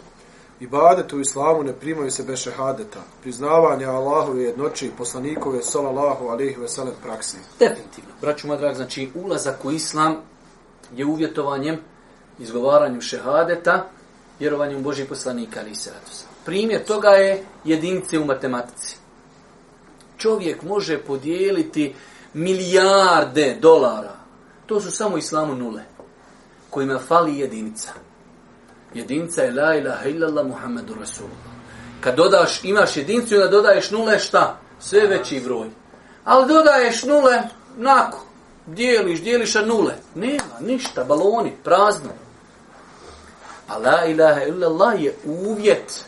Ibadet u islamu ne primaju se bez šehadeta. Priznavanje Allahove jednoće i poslanikove salallahu alihi veselem praksi. Definitivno. Braću moja drag, znači ulazak u islam je uvjetovanjem izgovaranju šehadeta, vjerovanju u Božih poslanika, ali i sratusa. Primjer toga je jedinice u matematici. Čovjek može podijeliti milijarde dolara. To su samo islamu nule, kojima fali jedinica. Jedinica je la ilaha illallah Muhammedu Rasulullah. Kad dodaš, imaš jedinicu, onda dodaješ nule, šta? Sve veći broj. Ali dodaješ nule, nako, dijeliš, dijeliš, a nule. Nema, ništa, baloni, prazno. A la ilaha illa Allah je uvjet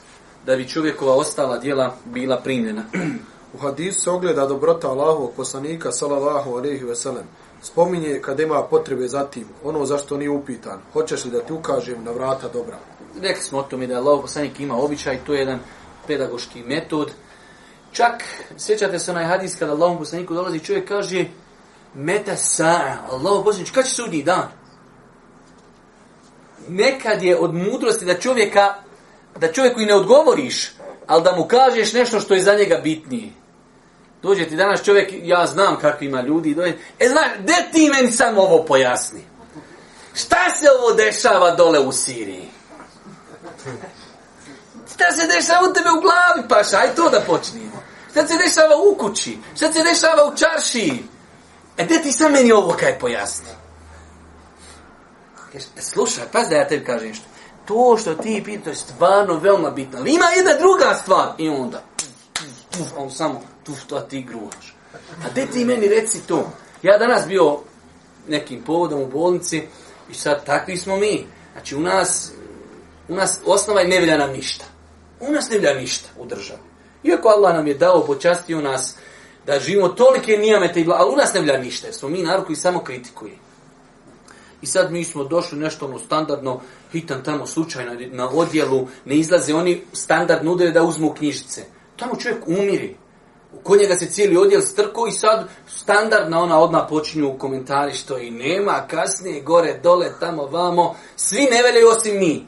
da bi čovjekova ostala dijela bila primljena. U hadisu se ogleda dobrota Allahovog poslanika, salallahu alaihi veselem. Spominje kad ima potrebe za tim, ono zašto nije upitan. Hoćeš li da ti ukažem na vrata dobra? Rekli smo o tome da Allahov poslanik ima običaj, to je jedan pedagoški metod. Čak, sjećate se onaj hadis kada Allahov poslaniku dolazi, čovjek kaže Meta sa'a, Allahov poslanik, kada će se dan? nekad je od mudrosti da čovjeka, da čovjeku i ne odgovoriš, ali da mu kažeš nešto što je za njega bitnije. Dođe ti danas čovjek, ja znam kakvi ima ljudi, dođe, e znaš, gdje ti meni sam ovo pojasni? Šta se ovo dešava dole u Siriji? Šta se dešava u tebe u glavi, paša? Aj to da počnimo. Šta se dešava u kući? Šta se dešava u čaršiji? E gdje ti sam meni ovo kaj pojasni? Kaže, e, slušaj, pazi da ja tebi kažem što. To što ti pitaš, to je stvarno veoma bitno. Ali ima jedna druga stvar. I onda, tuf, tuf, on samo, tuf, to ti gruvaš. A gdje ti meni reci to? Ja danas bio nekim povodom u bolnici i sad takvi smo mi. Znači, u nas, u nas osnova je nevilja nam ništa. U nas nevilja ništa u državi. Iako Allah nam je dao, počastio nas da živimo tolike nijamete i bla, ali u nas nevilja ništa. Jer smo mi narod koji samo kritikuje. I sad mi smo došli nešto ono standardno, hitan tamo slučajno na odjelu, ne izlaze oni standardno udele da uzmu knjižice. Tamo čovjek umiri. U kod njega se cijeli odjel strko i sad standardna ona odna počinju u komentari što i nema, kasnije, gore, dole, tamo, vamo. Svi ne veljaju osim mi.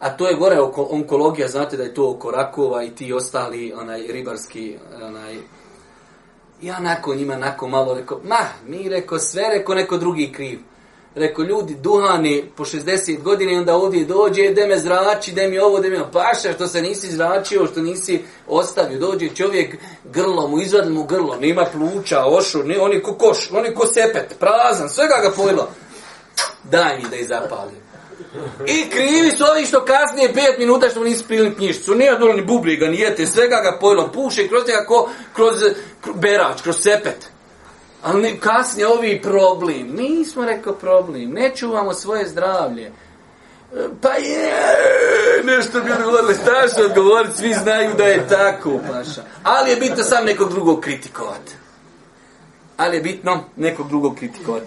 A to je gore oko onkologija, znate da je to oko rakova i ti ostali onaj ribarski, onaj... Ja nakon njima, nakon malo rekao, ma, mi rekao, sve rekao, neko drugi kriv. Reko ljudi duhani po 60 godina i onda ovdje dođe, da me zrači, da mi ovo, da mi ovo. Paša što se nisi zračio, što nisi ostavio. Dođe čovjek grlo mu, izvadi mu grlo, nema pluća, ošu, ne, on je ko koš, on je ko sepet, prazan, svega ga pojelo. Daj mi da je zapalim. I krivi su ovi što kasnije 5 minuta što nisi prilim knjišcu. Nije dobro ni bubliga, nijete, svega ga pojelo. Puše kroz njega ko, kroz berač, kroz sepet. Ali kasnije ovi problem. Mi smo rekao problem. Ne čuvamo svoje zdravlje. E, pa je, nešto bi odgovorili. Šta će odgovoriti? Svi znaju da je tako, Paša. Ali je bitno sam nekog drugog kritikovati. Ali je bitno nekog drugog kritikovati.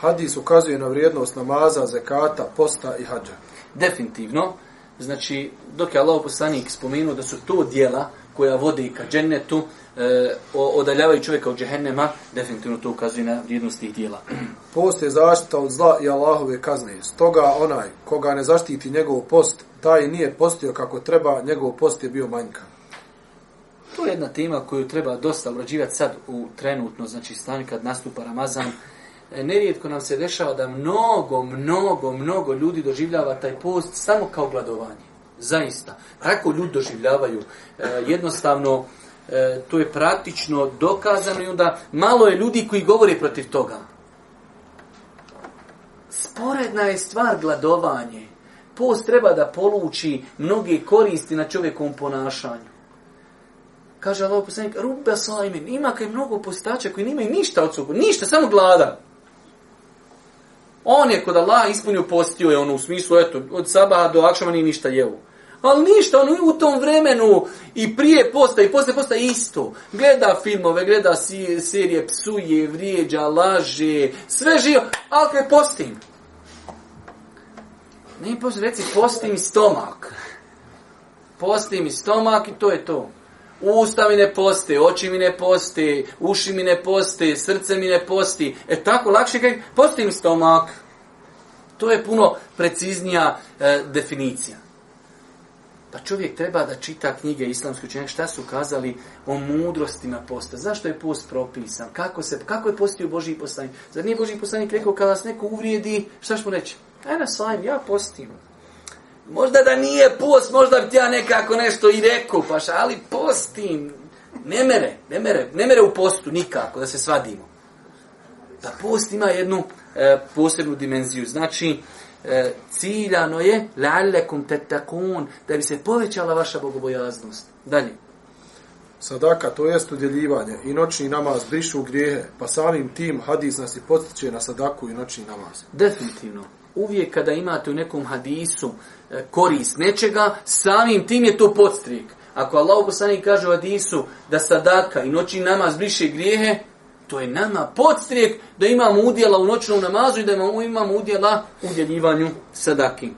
Hadis ukazuje na vrijednost namaza, zekata, posta i hađa. Definitivno. Znači, dok je Allah poslanik spomenuo da su to dijela koja vodi ka džennetu, e, odaljavaju čovjeka od džehennema, definitivno to ukazuje na vrijednost tih dijela. (clears throat) Post je zaštita od zla i Allahove kazne. Stoga onaj koga ne zaštiti njegov post, taj nije postio kako treba, njegov post je bio manjka. To je jedna tema koju treba dosta obrađivati sad u trenutno, znači stanje kad nastupa Ramazan. E, nerijetko nam se dešava da mnogo, mnogo, mnogo ljudi doživljava taj post samo kao gladovanje. Zaista. Tako ljudi doživljavaju. E, jednostavno, e, to je praktično dokazano i onda malo je ljudi koji govore protiv toga. Sporedna je stvar gladovanje. Post treba da poluči mnoge koristi na čovjekovom ponašanju. Kaže Allah poslanik, rubba sajmen, ima kaj mnogo postača koji nimaju ništa od sobom, ništa, samo gladan. On je kod Allaha ispunio postio je ono u smislu eto od Saba do Akšama ni ništa jeo. Ali ništa, ono u tom vremenu i prije posta i posle posta isto. Gleda filmove, gleda si, serije, psuje, vrijeđa, laže, sve živo, ali kaj postim. Ne postim, reci postim stomak. Postim stomak i to je to. Usta mi ne poste, oči mi ne poste, uši mi ne poste, srce mi ne posti. E tako, lakše kaj postim stomak. To je puno preciznija e, definicija. Pa čovjek treba da čita knjige islamske učenjaka, šta su kazali o mudrostima posta. Zašto je post propisan? Kako, se, kako je postio Boži poslanik? Zar nije Boži poslanik rekao, kada vas neko uvrijedi, šta ćemo reći? E na sajm, ja postim. Možda da nije post, možda bi ti ja nekako nešto i rekao, paš, ali postim. Ne mere, ne mere, ne mere u postu nikako, da se svadimo. Da post ima jednu e, posebnu dimenziju. Znači, e, ciljano je, la'allekum tetakun, da bi se povećala vaša bogobojaznost. Dalje. Sadaka, to jest udjeljivanje, i noćni namaz brišu grijehe, pa samim tim hadis nas i potiče na sadaku i noćni namaz. Definitivno. Uvijek kada imate u nekom hadisu, E, korist nečega, samim tim je to podstrik. Ako Allah poslanik kaže u Adisu da sadaka i noći namaz briše grijehe, to je nama podstrijek da imamo udjela u noćnom namazu i da imamo udjela u djeljivanju sadaki.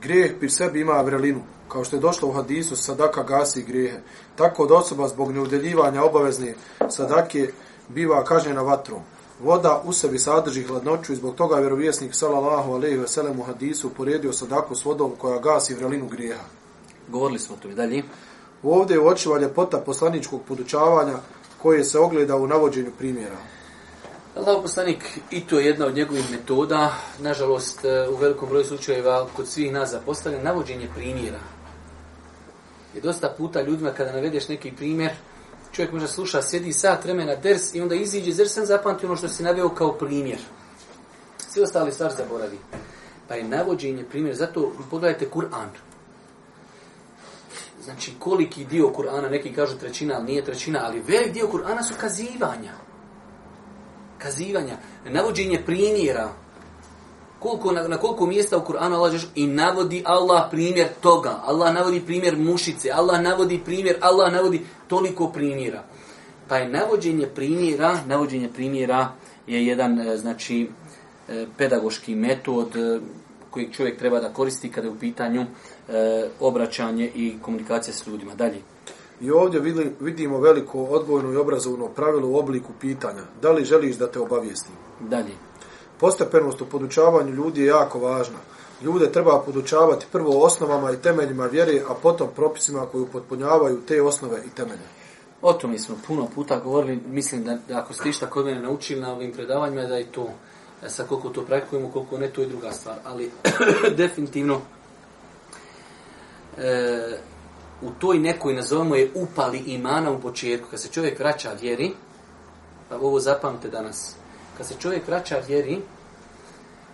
Grijeh pri sebi ima vrelinu. Kao što je došlo u hadisu, sadaka gasi grijehe. Tako da osoba zbog neudjeljivanja obavezne sadake biva kažnjena vatrom voda u sebi sadrži hladnoću i zbog toga vjerovjesnik sallallahu alejhi ve sellem u hadisu poredio sadaku s vodom koja gasi vrelinu grijeha. Govorili smo to i dalje. Ovdje je očiva ljepota poslaničkog podučavanja koje se ogleda u navođenju primjera. Allah poslanik i to je jedna od njegovih metoda, nažalost e, u velikom broju slučajeva kod svih nas zapostavljen, navođenje primjera. Je dosta puta ljudima kada navedeš neki primjer, čovjek može sluša, sjedi sat vremena ders i onda iziđe iz dersa, zapamti ono što se naveo kao primjer. Svi ostali stvar zaboravi. Pa je navođenje primjer, zato pogledajte Kur'an. Znači, koliki dio Kur'ana, neki kažu trećina, ali nije trećina, ali velik dio Kur'ana su kazivanja. Kazivanja, navođenje primjera, koliko, na, na koliko mjesta u Kur'anu Allah Žešan i navodi Allah primjer toga. Allah navodi primjer mušice. Allah navodi primjer. Allah navodi toliko primjera. Pa je navođenje primjera, navođenje primjera je jedan, e, znači, e, pedagoški metod e, kojeg čovjek treba da koristi kada je u pitanju obraćanje i komunikacija s ljudima. Dalje. I ovdje vidimo veliko odgojno i obrazovno pravilo u obliku pitanja. Da li želiš da te obavijestim? Dalje postepenost u podučavanju ljudi je jako važna. Ljude treba podučavati prvo osnovama i temeljima vjere, a potom propisima koji upotpunjavaju te osnove i temelje. O tom smo puno puta govorili, mislim da, da ako ste išta kod mene naučili na ovim predavanjima, da je to, e, sa koliko to praktikujemo, koliko ne, to je druga stvar. Ali (coughs) definitivno, e, u toj nekoj, nazovemo je, upali imana u početku, kad se čovjek vraća vjeri, pa ovo zapamte danas, kad se čovjek vraća vjeri,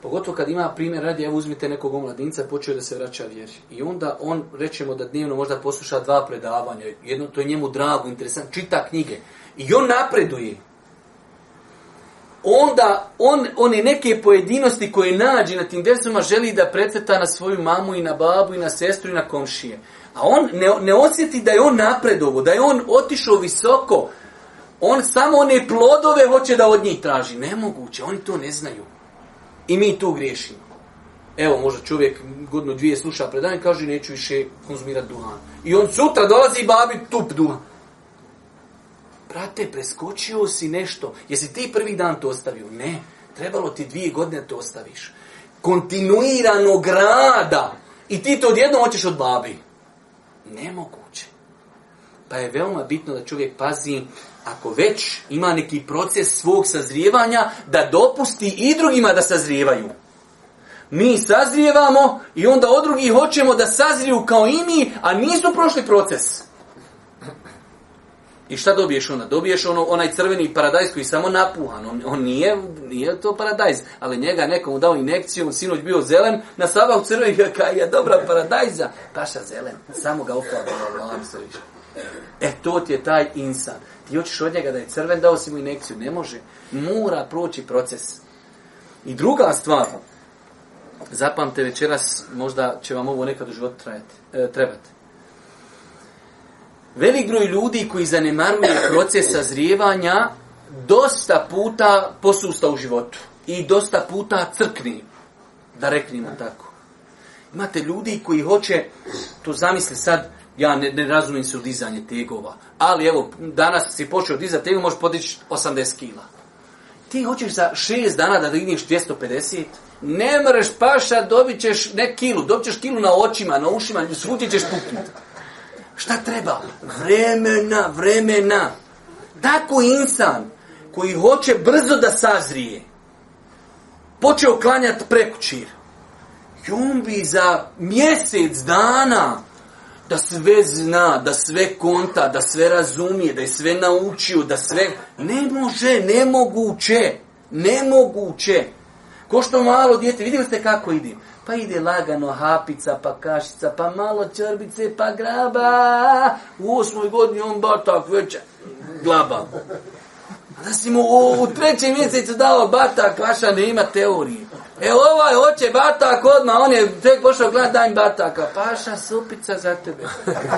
pogotovo kad ima primjer radi, evo uzmite nekog omladinca, počeo da se vraća vjeri. I onda on, rećemo da dnevno možda posluša dva predavanja, jedno to je njemu drago, interesant, čita knjige. I on napreduje. Onda on, on je neke pojedinosti koje nađe na tim desima, želi da preteta na svoju mamu i na babu i na sestru i na komšije. A on ne, ne osjeti da je on napredovo, da je on otišao visoko, On samo one plodove hoće da od njih traži. Nemoguće, oni to ne znaju. I mi tu griješimo. Evo, možda čovjek godinu dvije sluša predanje, kaže neću više konzumirati duhan. I on sutra dolazi i babi tup duhan. Prate, preskočio si nešto. Jesi ti prvi dan to ostavio? Ne. Trebalo ti dvije godine to ostaviš. Kontinuirano grada. I ti to odjedno hoćeš od babi. Nemoguće. Pa je veoma bitno da čovjek pazi ako već ima neki proces svog sazrijevanja, da dopusti i drugima da sazrijevaju. Mi sazrijevamo i onda od drugih hoćemo da sazriju kao i mi, a nisu prošli proces. I šta dobiješ onda? Dobiješ ono, onaj crveni paradajz koji je samo napuhan. On, on nije, nije to paradajz, ali njega nekomu dao injekciju, on sinoć bio zelen, na sabah crveni (laughs) je dobra paradajza, paša zelen, samo ga upala, vam se više. E, to ti je taj insan. Ti hoćeš od njega da je crven, dao si mu inekciju. Ne može. Mora proći proces. I druga stvar, zapamte večeras, možda će vam ovo nekad u životu trajati, e, trebati. Velik broj ljudi koji zanemaruju proces sazrijevanja dosta puta posusta u životu i dosta puta crkni, da reknimo tako. Imate ljudi koji hoće, to zamisli sad, Ja ne, ne razumijem se u dizanje tegova. Ali evo, danas si počeo dizati tegova, možeš podići 80 kila. Ti hoćeš za 6 dana da digneš 250? Ne mreš paša, dobit ćeš ne kilu, dobit ćeš kilu na očima, na ušima, svuti ćeš puknut. Šta treba? Vremena, vremena. Tako insan koji hoće brzo da sazrije, počeo klanjati prekućir. I on bi za mjesec dana da sve zna, da sve konta, da sve razumije, da je sve naučio, da sve... Ne može, nemoguće, nemoguće. Ko što malo djete, vidjeli ste kako ide? Pa ide lagano hapica, pa kašica, pa malo črbice, pa graba. U osmoj godini on batak veća glaba. Da si mu u, u trećem mjesecu dao batak, vaša ne ima teorije. E ovaj hoće batak odmah, on je tek pošao gledat, daj mi bataka. Paša, supica za tebe.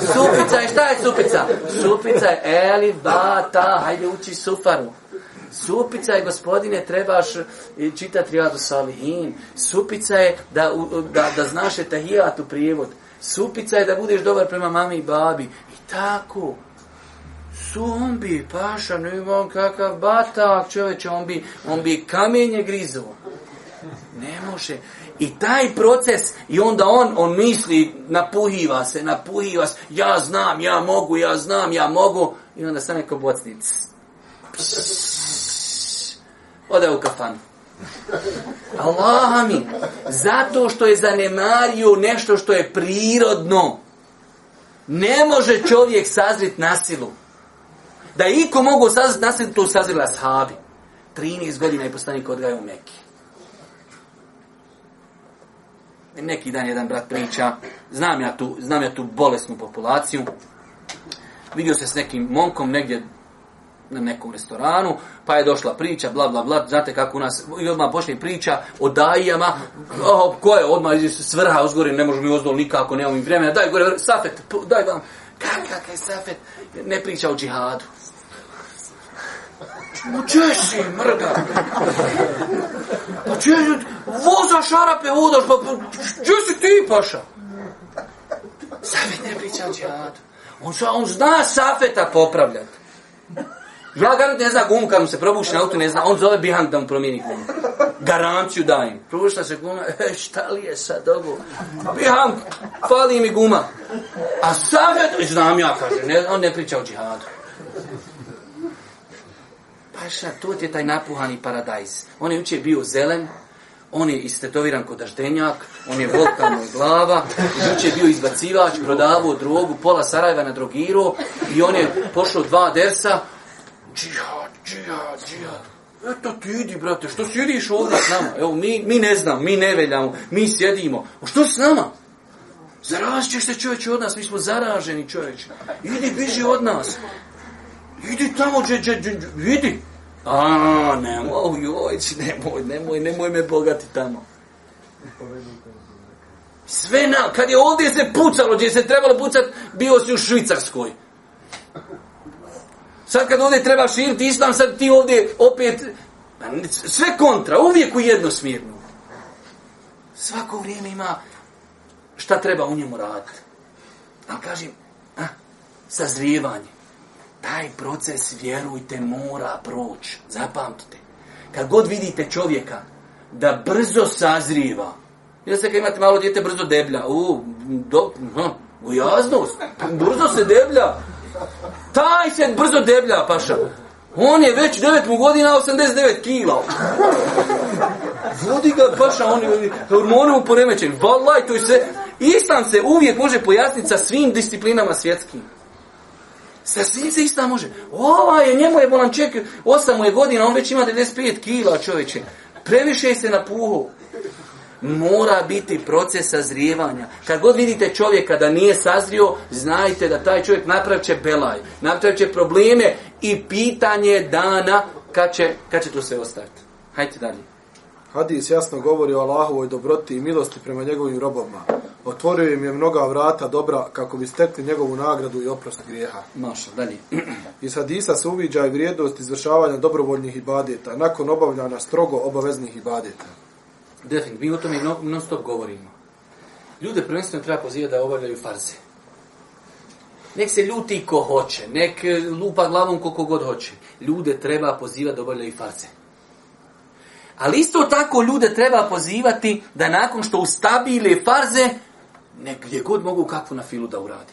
Supica je, šta je supica? Supica je, eli, bata, hajde ući sufaru. Supica je, gospodine, trebaš e, čitati rijadu salihin. Supica je da, u, da, da znaš je tahijat u prijevod. Supica je da budeš dobar prema mami i babi. I tako što on bi paša, ne bi on kakav batak čovjek, on bi, on bi kamenje grizo. Ne može. I taj proces, i onda on, on misli, napuhiva se, napuhiva se, ja znam, ja mogu, ja znam, ja mogu, i onda stane kao bocnic. Ode u kafanu. Allah mi, zato što je zanemario nešto što je prirodno, ne može čovjek sazrit na silu da je iko mogu saznat nasljed, to sazrili ashabi. 13 godina je poslanik odgajao u Mekke. Neki dan jedan brat priča, znam ja tu, znam ja tu bolesnu populaciju, vidio se s nekim monkom negdje na nekom restoranu, pa je došla priča, bla, bla, bla, znate kako u nas, i odmah počne priča o dajijama, oh, ko je odmah iz svrha uzgore, ne možemo mi ozdol nikako, nemamo mi vremena, daj gore, safet, daj vam, kakav je safet, ne priča o džihadu, U Češi, mrda. Pa če, voza šarape udaš, pa če pa, si ti, paša? Safet ne priča džihadu. On, sa, on zna Safeta popravljat. Ja garant ne zna gumu, kad mu se probuši na auto, ne zna. On zove Bihan da mu promijeni gumu. Garanciju dajem. Probušna se guma, e, šta li je sad ovo? Bihan, fali mi guma. A Safet, znam ja, kaže, ne, on ne priča o džihadu paša, to je taj napuhani paradajz. On je uče bio zelen, on je istetoviran kod daždenjak, on je volkano glava, uče bio izbacivač, prodavao drogu, pola Sarajeva na drogiro i on je pošao dva dersa, džihad, džihad, džihad. Eto ti idi, brate, što sjediš ovdje s nama? Evo, mi, mi ne znam, mi ne veljamo, mi sjedimo. O što s nama? Zarazit ćeš se čovječe od nas, mi smo zaraženi čovječe. Idi, biži od nas idi tamo, dje, dje, dje, dje, vidi. A, nemoj, joj, nemoj, nemoj, nemoj me bogati tamo. Sve na, kad je ovdje se pucalo, gdje se trebalo pucat, bio si u Švicarskoj. Sad kad ovdje treba širiti islam, sad ti ovdje opet, sve kontra, uvijek u jednosmjernu. Svako vrijeme ima šta treba u njemu raditi. Ali kažem, a, sazrijevanje. Taj proces, vjerujte, mora proći. Zapamtite. Kad god vidite čovjeka da brzo sazriva, jer se kad imate malo djete, brzo deblja. U, do, uh, hm, gujaznost. Brzo se deblja. Taj se brzo deblja, paša. On je već 9 godina 89 kila. Vodi ga, paša, on je hormone u poremećenju. Valaj, to je se... Islam se uvijek može pojasniti sa svim disciplinama svjetskim. Sa svim se ista može. Ova je, njemu je bolan ček, osam je godina, on već ima 95 kila čovječe. Previše se na puhu. Mora biti proces sazrijevanja. Kad god vidite čovjeka da nije sazrio, znajte da taj čovjek napravit će belaj, napravit će probleme i pitanje dana kad će, kad će to sve ostaviti. Hajde dalje. Hadis jasno govori o Allahovoj dobroti i milosti prema njegovim robovima. Otvorio im je mnoga vrata dobra kako bi stekli njegovu nagradu i oprost grijeha. Maša, dalje. (clears throat) Iz hadisa se uviđa i vrijednost izvršavanja dobrovoljnih ibadeta nakon obavljana strogo obaveznih ibadeta. Definit, mi o tome non stop govorimo. Ljude prvenstveno treba pozivati da obavljaju farze. Nek se ljuti ko hoće, nek lupa glavom koliko god hoće. Ljude treba pozivati da obavljaju farze. Ali isto tako ljude treba pozivati da nakon što ustabile farze, negdje god mogu kakvu na filu da uradi.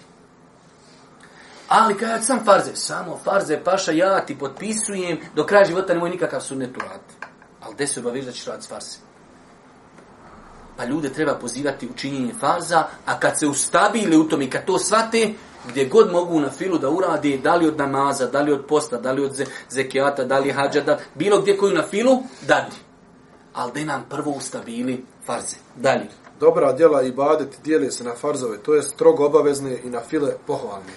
Ali kada sam farze, samo farze, paša, ja ti potpisujem, do kraja života nemoj nikakav sunnet uraditi. Ali gde se obaviš da ćeš raditi farze? Pa ljude treba pozivati u činjenje farza, a kad se ustabile u tom i kad to svate, gdje god mogu na filu da urade, da li od namaza, da li od posta, da li od zekijata, da li hađa, da, bilo gdje koju na filu, dati ali da nam prvo ustabili farze. Dalje. Dobra djela i badet dijeli se na farzove, to je strogo obavezne i na file pohvalne.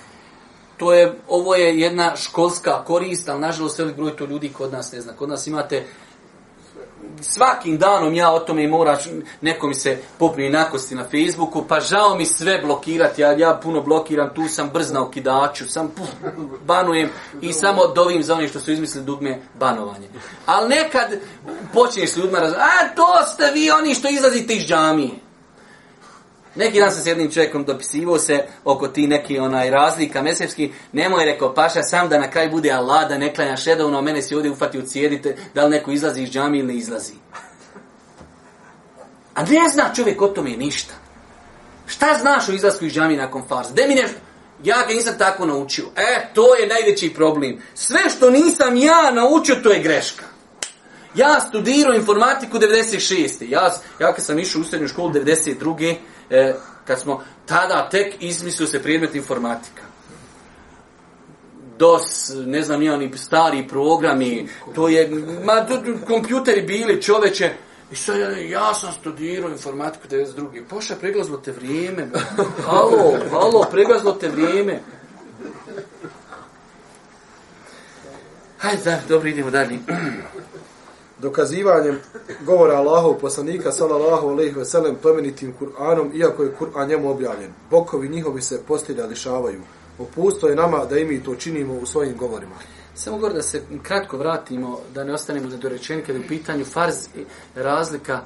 To je, ovo je jedna školska korist, ali nažalost veliko broj to ljudi kod nas ne zna. Kod nas imate svakim danom ja o tome moraš, neko mi se popnije nakosti na Facebooku, pa žao mi sve blokirati, ja, ja puno blokiram, tu sam brzna u kidaču, sam puf, banujem i samo dovim za onih što su izmislili dugme banovanje. Ali nekad počinješ ljudima razvojati, a to ste vi oni što izlazite iz džamije. Neki dan sam s jednim čovjekom dopisivo se oko ti neki onaj razlika mesevski. Nemoj je rekao, paša, sam da na kraj bude Allah, da ne klanja šedovno, a mene se ovdje ufati u cijedite, da li neko izlazi iz džami ili ne izlazi. A ne zna čovjek o tome ništa. Šta znaš o izlasku iz džami nakon farza? Gde mi nešto? Ja ga nisam tako naučio. E, to je najveći problem. Sve što nisam ja naučio, to je greška. Ja studirao informatiku 96. Ja, ja kad sam išao u srednju školu 92 e, kad smo tada tek izmislio se predmet informatika. DOS, ne znam, nije oni stari programi, to je, ma, to, kompjuteri bili čoveče, I sad ja, ja sam studirao informatiku 92. Poša, preglazilo te vrijeme. (laughs) Halo, halo, preglazilo te vrijeme. Hajde, da, dobro, idemo dalje. (clears throat) dokazivanjem govora Allahov poslanika sallallahu alejhi ve sellem plemenitim Kur'anom iako je Kur'an njemu objavljen. Bokovi njihovi se postila lišavaju. Opusto je nama da i mi to činimo u svojim govorima. Samo gore da se kratko vratimo, da ne ostanemo na dorečeni kada je u pitanju farz i razlika.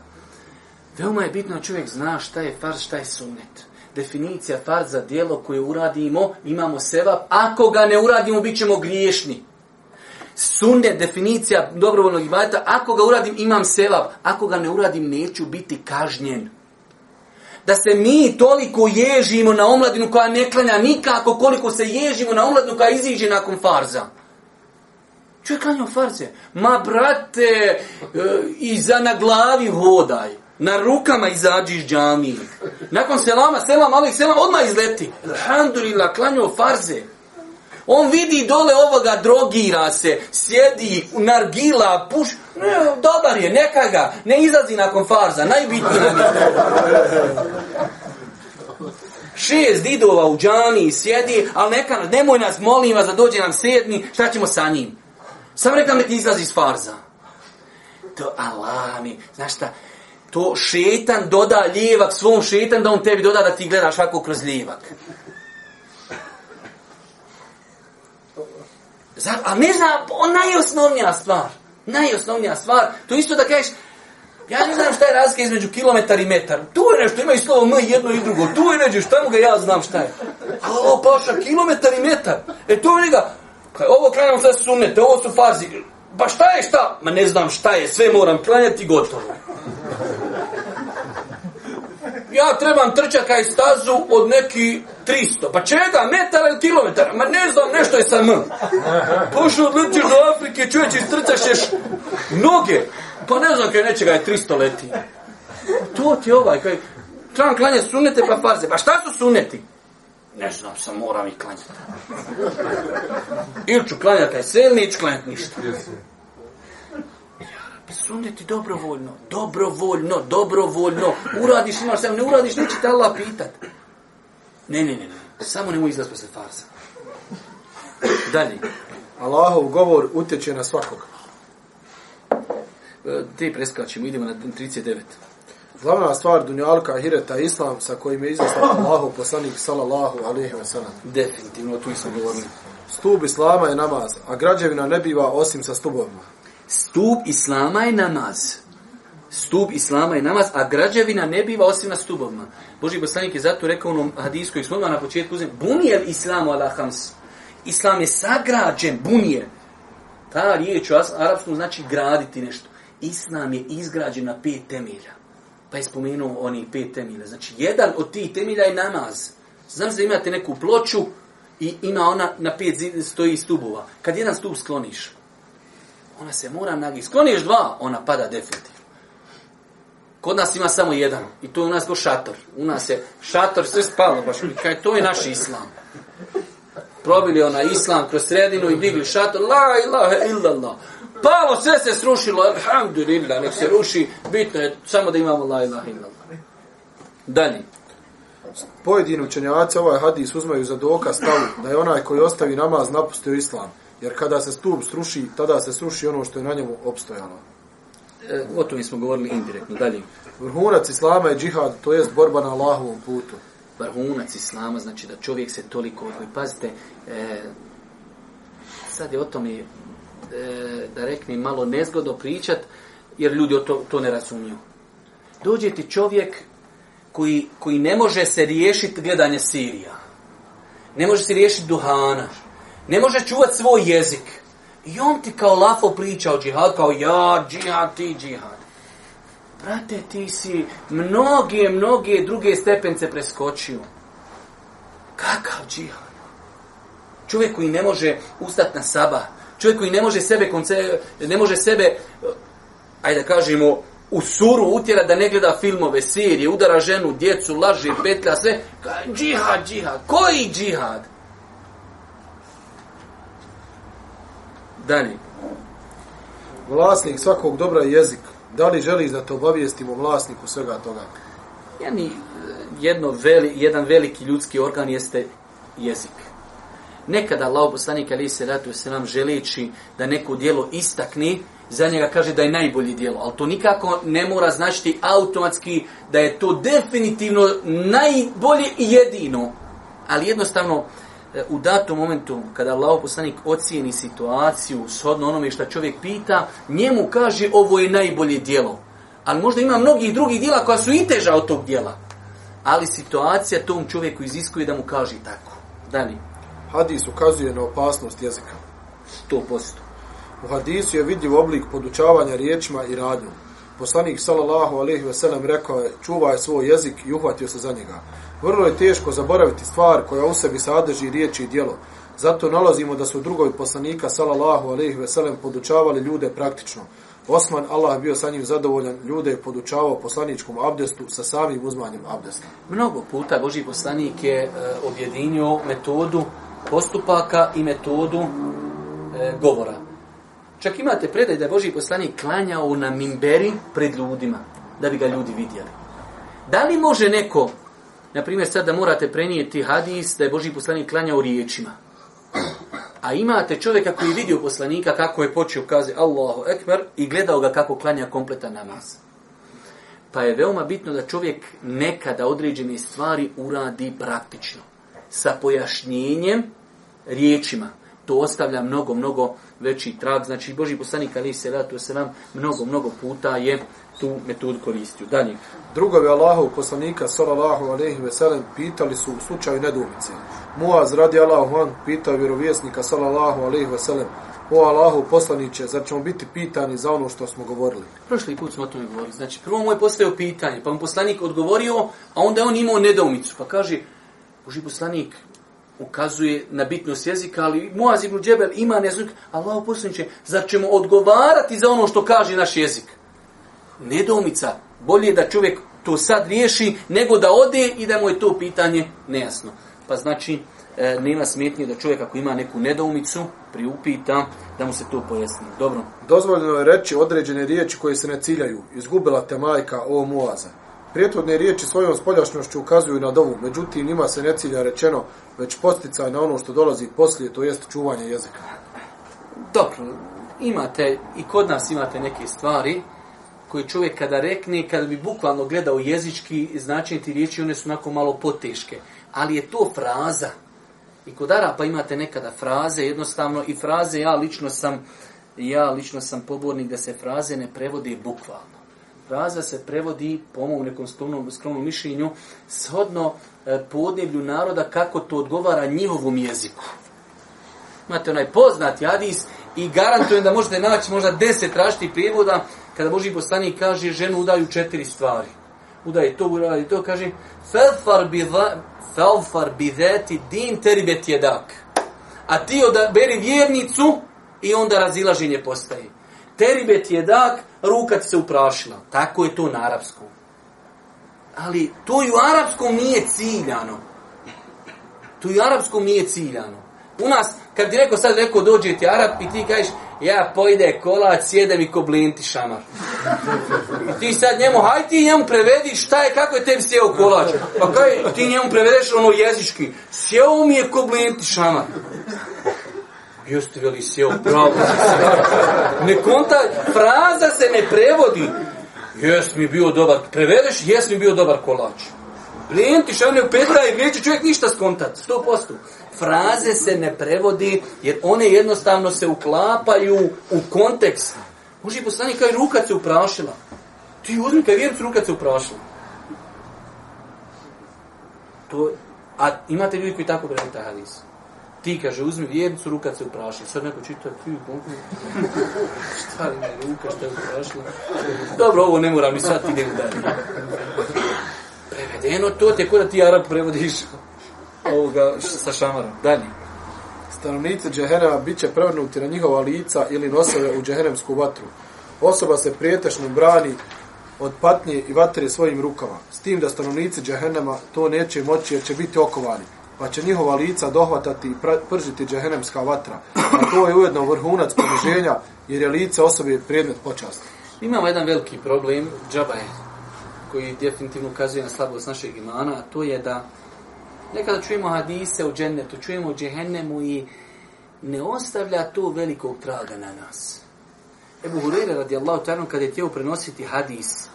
Veoma je bitno da čovjek zna šta je farz, šta je sunnet. Definicija farza, dijelo koje uradimo, imamo sevap. Ako ga ne uradimo, bit ćemo griješni sunde, definicija dobrovoljnog ibadeta, ako ga uradim imam sevab, ako ga ne uradim neću biti kažnjen. Da se mi toliko ježimo na omladinu koja ne klanja nikako koliko se ježimo na omladinu koja iziđe nakon farza. Čovjek klanjao farze. Ma brate, e, iza na glavi hodaj. Na rukama izađi iz džamije. Nakon selama, selam, ali selam, odmah izleti. Alhamdulillah, klanjao farze. Farze. On vidi dole ovoga drogira se, sjedi, nargila, puš, ne, dobar je, neka ga, ne izlazi nakon farza, najbitnije nam je. Šest didova u džami sjedi, ali neka, nemoj nas, molim vas da dođe nam sedmi, šta ćemo sa njim? Sam rekao mi ti izlazi iz farza. To alami, znaš šta, to šetan doda ljevak svom šetan da on tebi doda da ti gledaš ovako kroz ljevak. Zar, a ne zna, on najosnovnija stvar. Najosnovnija stvar. To isto da kažeš, ja ne znam šta je razlika između kilometar i metar. Tu je nešto, ima i slovo M jedno i drugo. Tu je neđeš, tamo ga ja znam šta je. Halo, paša, kilometar i metar. E to je njega. Pa ovo krenemo sve sunete, ovo su farzi. Pa šta je šta? Ma ne znam šta je, sve moram klanjati gotovo ja trebam trčaka i stazu od neki 300. Pa čega? Metar ili kilometar? Ma ne znam, nešto je sa M. Pošto odličiš do Afrike, čuješ i strcaš ješ noge. Pa ne znam kaj nečega je 300 leti. To ti je ovaj, kaj... Trebam klanjati sunete pa farze. Pa šta su suneti? Ne znam, sam moram i klanjati. Ili ću klanjati taj selni, ili ću klanjati ništa. Bez sunneti dobrovoljno, dobrovoljno, dobrovoljno. Uradiš, imaš sam, ne uradiš, neće te Allah pitat. Ne, ne, ne, ne. Samo nemoj izlaz posle farsa. Dalje. Allahov govor uteče na svakog. E, te preskačimo, idemo na 39. Glavna stvar dunjalka, hireta, islam sa kojim je izlazio Allahov poslanik, salallahu alihi wa sallam. Definitivno, tu smo govorili. Stub islama je namaz, a građevina ne biva osim sa stubovima stup islama je namaz. Stup islama je namaz, a građevina ne biva osim na stubovima. Boži poslanik je zato rekao u onom hadijsku koji smo na početku uzim, bunijel islamu alahams. Islam je sagrađen, bunijel. Ta riječ u arapskom znači graditi nešto. Islam je izgrađen na pet temelja. Pa je spomenuo oni pet temelja. Znači, jedan od tih temelja je namaz. Znam da imate neku ploču i ima ona na pet zid, stoji stubova. Kad jedan stup skloniš, ona se mora nagi. Skloniš dva, ona pada definitivno. Kod nas ima samo jedan. I to je u nas ko šator. U nas je šator, sve spalo baš. Kaj to je naš islam. Probili ona islam kroz sredinu i digli šator. La ilaha illallah. Palo, sve se srušilo. Alhamdulillah, nek se ruši. Bitno je samo da imamo la ilaha illallah. Dalje. Pojedini učenjaci ovaj hadis uzmaju za dokaz stavu da je onaj koji ostavi namaz napustio islam. Jer kada se stup sruši, tada se sruši ono što je na njemu opstojalo. E, o tome smo govorili indirektno. Dalje. Vrhunac islama je džihad, to jest borba na Allahovom putu. Vrhunac islama, znači da čovjek se toliko odgoji. Pazite, e, sad je o tome e, da rekne malo nezgodo pričat, jer ljudi o to, to ne razumiju. Dođe ti čovjek koji, koji ne može se riješiti gledanja Sirija. Ne može se riješiti duhana ne može čuvat svoj jezik. I on ti kao lafo priča o džihad, kao ja, džihad, ti džihad. Brate, ti si mnoge, mnoge druge stepence preskočio. Kakav džihad? Čovjek koji ne može ustati na saba, čovjek koji ne može sebe, konce, ne može sebe ajde da kažemo, u suru utjera da ne gleda filmove, serije, udara ženu, djecu, laži, petlja, sve. Džihad, džihad, koji džihad? Koji džihad? Dalje. Vlasnik svakog dobra je jezik. Da li želiš da te obavijestimo vlasniku svega toga? Jedni, jedno veli, jedan veliki ljudski organ jeste jezik. Nekada Allah poslanik ali se ratu se nam želeći da neko dijelo istakni, za njega kaže da je najbolji dijelo. Ali to nikako ne mora značiti automatski da je to definitivno najbolje i jedino. Ali jednostavno, uh, E, u datom momentu kada Allah poslanik ocijeni situaciju shodno onome što čovjek pita, njemu kaže ovo je najbolje dijelo. Ali možda ima mnogih drugih dijela koja su i teža od tog dijela. Ali situacija tom čovjeku iziskuje da mu kaže tako. Dalje. Hadis ukazuje na opasnost jezika. 100%. U hadisu je vidljiv oblik podučavanja riječima i radnjom. Poslanik sallallahu alejhi ve sellem rekao je: "Čuvaj svoj jezik i uhvatio se za njega." Vrlo je teško zaboraviti stvar koja u sebi sadrži riječi i dijelo. Zato nalazimo da su drugovi poslanika, salallahu alaihi veselem, podučavali ljude praktično. Osman, Allah bio sa njim zadovoljan, ljude je podučavao poslaničkom abdestu sa samim uzmanjem abdesta. Mnogo puta Boži poslanik je e, objedinio metodu postupaka i metodu e, govora. Čak imate predaj da je Boži poslanik klanjao na mimberi pred ljudima, da bi ga ljudi vidjeli. Da li može neko na primjer sad da morate prenijeti hadis da je Boži poslanik klanjao riječima. A imate čovjeka koji je vidio poslanika kako je počeo kazi Allahu Ekber i gledao ga kako klanja kompletan namaz. Pa je veoma bitno da čovjek nekada određene stvari uradi praktično. Sa pojašnjenjem riječima. To ostavlja mnogo, mnogo veći trag. Znači, Boži poslanik Ali Selatu Selam mnogo, mnogo puta je tu metodu koristio. Dalje. Drugovi Allahov poslanika sallallahu alejhi ve sellem pitali su u slučaju nedumice. Muaz radi Allahu an pitao vjerovjesnika sallallahu alejhi ve sellem: "O Allahu poslanice, zar ćemo biti pitani za ono što smo govorili?" Prošli put smo o tome govorili. Znači, prvo mu je postavio pitanje, pa mu poslanik odgovorio, a onda je on imao nedoumicu, pa kaže: "Boži poslanik, ukazuje na bitnost jezika, ali Muaz ibn Džebel ima nezvuk, Allahu poslaniče, zar ćemo odgovarati za ono što kaže naš jezik? nedomica. Bolje da čovjek to sad riješi, nego da ode i da mu je to pitanje nejasno. Pa znači, e, nema smetnje da čovjek ako ima neku nedomicu, priupita, da mu se to pojasni. Dobro. Dozvoljeno je reći određene riječi koje se ne ciljaju. Izgubila te majka, o muaza. Prijetodne riječi svojom spoljašnjošću ukazuju na dovu, međutim njima se ne cilja rečeno već posticaj na ono što dolazi poslije, to jest čuvanje jezika. Dobro, imate i kod nas imate neke stvari, koji čovjek kada rekne, kada bi bukvalno gledao jezički značenje ti riječi, one su onako malo poteške. Ali je to fraza. I kod Arapa imate nekada fraze, jednostavno i fraze, ja lično sam, ja lično sam pobornik da se fraze ne prevode bukvalno. Fraza se prevodi, po mom nekom skromnom, skromnom mišljenju, shodno e, podneblju naroda kako to odgovara njihovom jeziku. Imate onaj poznat jadis i garantujem da možete naći možda deset rašti prijevoda, kada Boži poslanik kaže ženu udaju četiri stvari. Udaje to, uradi to, kaže Felfar bi veti din teribet jedak. A ti odaberi vjernicu i onda razilaženje postaje. Teribet jedak, ruka ti se uprašila. Tako je to na arapskom. Ali to i u arapskom nije ciljano. To i u arapskom nije ciljano. U nas, kad ti neko sad neko dođe ti Arab i ti kažeš ja pojde kolac, sjedem i ko blinti šamar. I ti sad njemu, haj ti njemu prevedi šta je, kako je tebi sjeo kolač. Pa kaj ti njemu prevedeš ono jezički? Sjeo mi je ko blinti šamar. Jeste veli sjeo pravo. Ne konta, fraza se ne prevodi. Jes mi bio dobar, prevedeš, jes mi bio dobar kolač. Blinti šamar je u pedra i neće čovjek ništa skontat, sto posto fraze se ne prevodi, jer one jednostavno se uklapaju u kontekst. Boži poslanik kaže, ruka se uprašila. Ti uzmi, kaj vjerujem, ruka se uprašila. To, a imate ljudi koji tako prevedu taj hadis. Ti kaže, uzmi vjernicu, ruka se uprašila. Sad neko čita, ti u Bogu, šta li me ruka, šta je uprašila. Dobro, ovo ne moram, ni sad idem dalje. Prevedeno to, tako da ti Arab prevodiš ovoga sa šamarom. Dalje. Stanovnici džehenema bit će prevrnuti na njihova lica ili nosove u džehenemsku vatru. Osoba se prijetešno brani od patnje i vatre svojim rukama. S tim da stanovnici džehenema to neće moći jer će biti okovani. Pa će njihova lica dohvatati i pržiti džehenemska vatra. A to je ujedno vrhunac poniženja jer je lice osobe predmet počasti. Imamo jedan veliki problem, džaba je, koji definitivno ukazuje na slabost našeg imana, a to je da Nekada čujemo hadise u džennetu, čujemo džehennemu i ne ostavlja to velikog traga na nas. Ebu Hureyre radijallahu ta'ala kada je tijelo prenositi hadis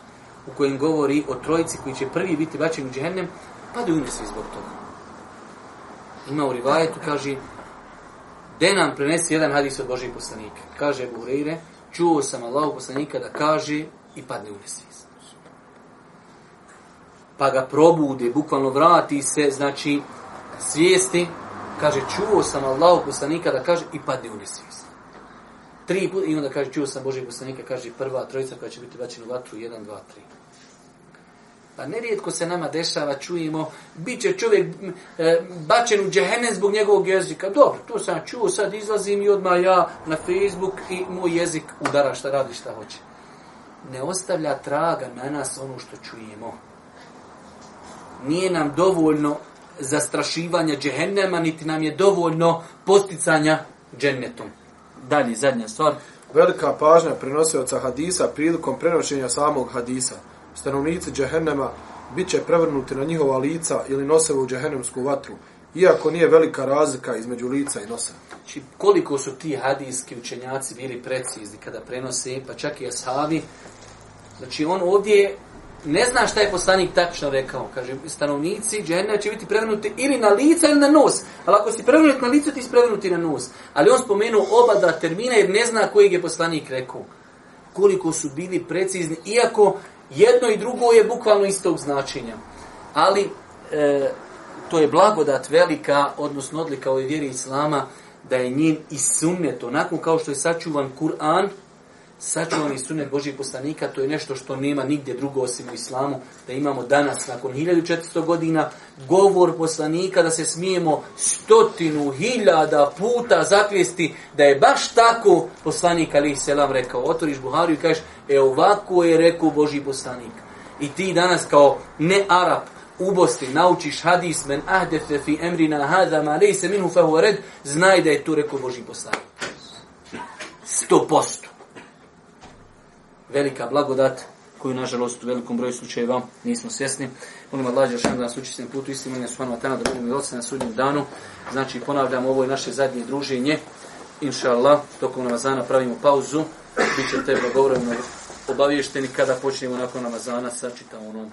u kojem govori o trojici koji će prvi biti bačeni u džehennem, padaju ne svi zbog toga. Ima u rivajetu, kaže, gde nam prenesi jedan hadis od Božih poslanika? Kaže Ebu Hureyre, čuo sam Allahu poslanika da kaže i padne u nesvijest pa ga probudi, bukvalno vrati se, znači, svijesti, kaže, čuo sam Allahu poslanika da kaže, i padne u nesvijest. Tri puta, i onda kaže, čuo sam Božeg poslanika, kaže, prva trojica koja će biti bačena u vatru, jedan, dva, tri. Pa nerijetko se nama dešava, čujemo, bit će čovjek e, bačen u džehene zbog njegovog jezika. Dobro, to sam čuo, sad izlazim i odmah ja na Facebook i moj jezik udara šta radi šta hoće. Ne ostavlja traga na nas ono što čujemo nije nam dovoljno zastrašivanja džehennema, niti nam je dovoljno posticanja džennetom. Dalje, zadnja stvar. Velika pažnja prinosioca hadisa prilikom prenošenja samog hadisa. Stanovnici džehennema bit će prevrnuti na njihova lica ili nose u džehennemsku vatru, iako nije velika razlika između lica i nose. Či znači, koliko su ti hadijski učenjaci bili precizni kada prenose, pa čak i ashabi. Znači on ovdje ne zna šta je poslanik tačno rekao. Kaže, stanovnici džene će biti prevrnuti ili na lice ili na nos. Ali ako si prevrnut na lice, ti si prevrnuti na nos. Ali on spomenuo oba dva termina jer ne zna kojeg je poslanik rekao. Koliko su bili precizni, iako jedno i drugo je bukvalno istog značenja. Ali e, to je blagodat velika, odnosno odlika ove vjeri Islama, da je njen i sumnjet, onako kao što je sačuvan Kur'an, sačuvani sunet Božih poslanika, to je nešto što nema nigdje drugo osim u islamu, da imamo danas, nakon 1400 godina, govor poslanika da se smijemo stotinu hiljada puta zakljesti da je baš tako poslanik Ali Selam rekao. Otvoriš Buhariju i kažeš, e ovako je rekao Boži poslanik. I ti danas kao ne Arab, u Bosni naučiš hadis men ahdefe fi emrina hada ma lej se minu fahu red, znaj da je tu rekao Boži poslanik. Sto posto velika blagodat koju, nažalost, u velikom broju slučajeva nismo svjesni. Molim Allah, još jedan danas učestim putu, istim molim Subhanu wa ta'ala, da budemo milosti na sudnjem danu. Znači, ponavljamo ovo i naše zadnje druženje. Inša Allah, tokom Ramazana pravimo pauzu. Biće te blagovremno obavješteni kada počnemo nakon Ramazana sa čitavom onom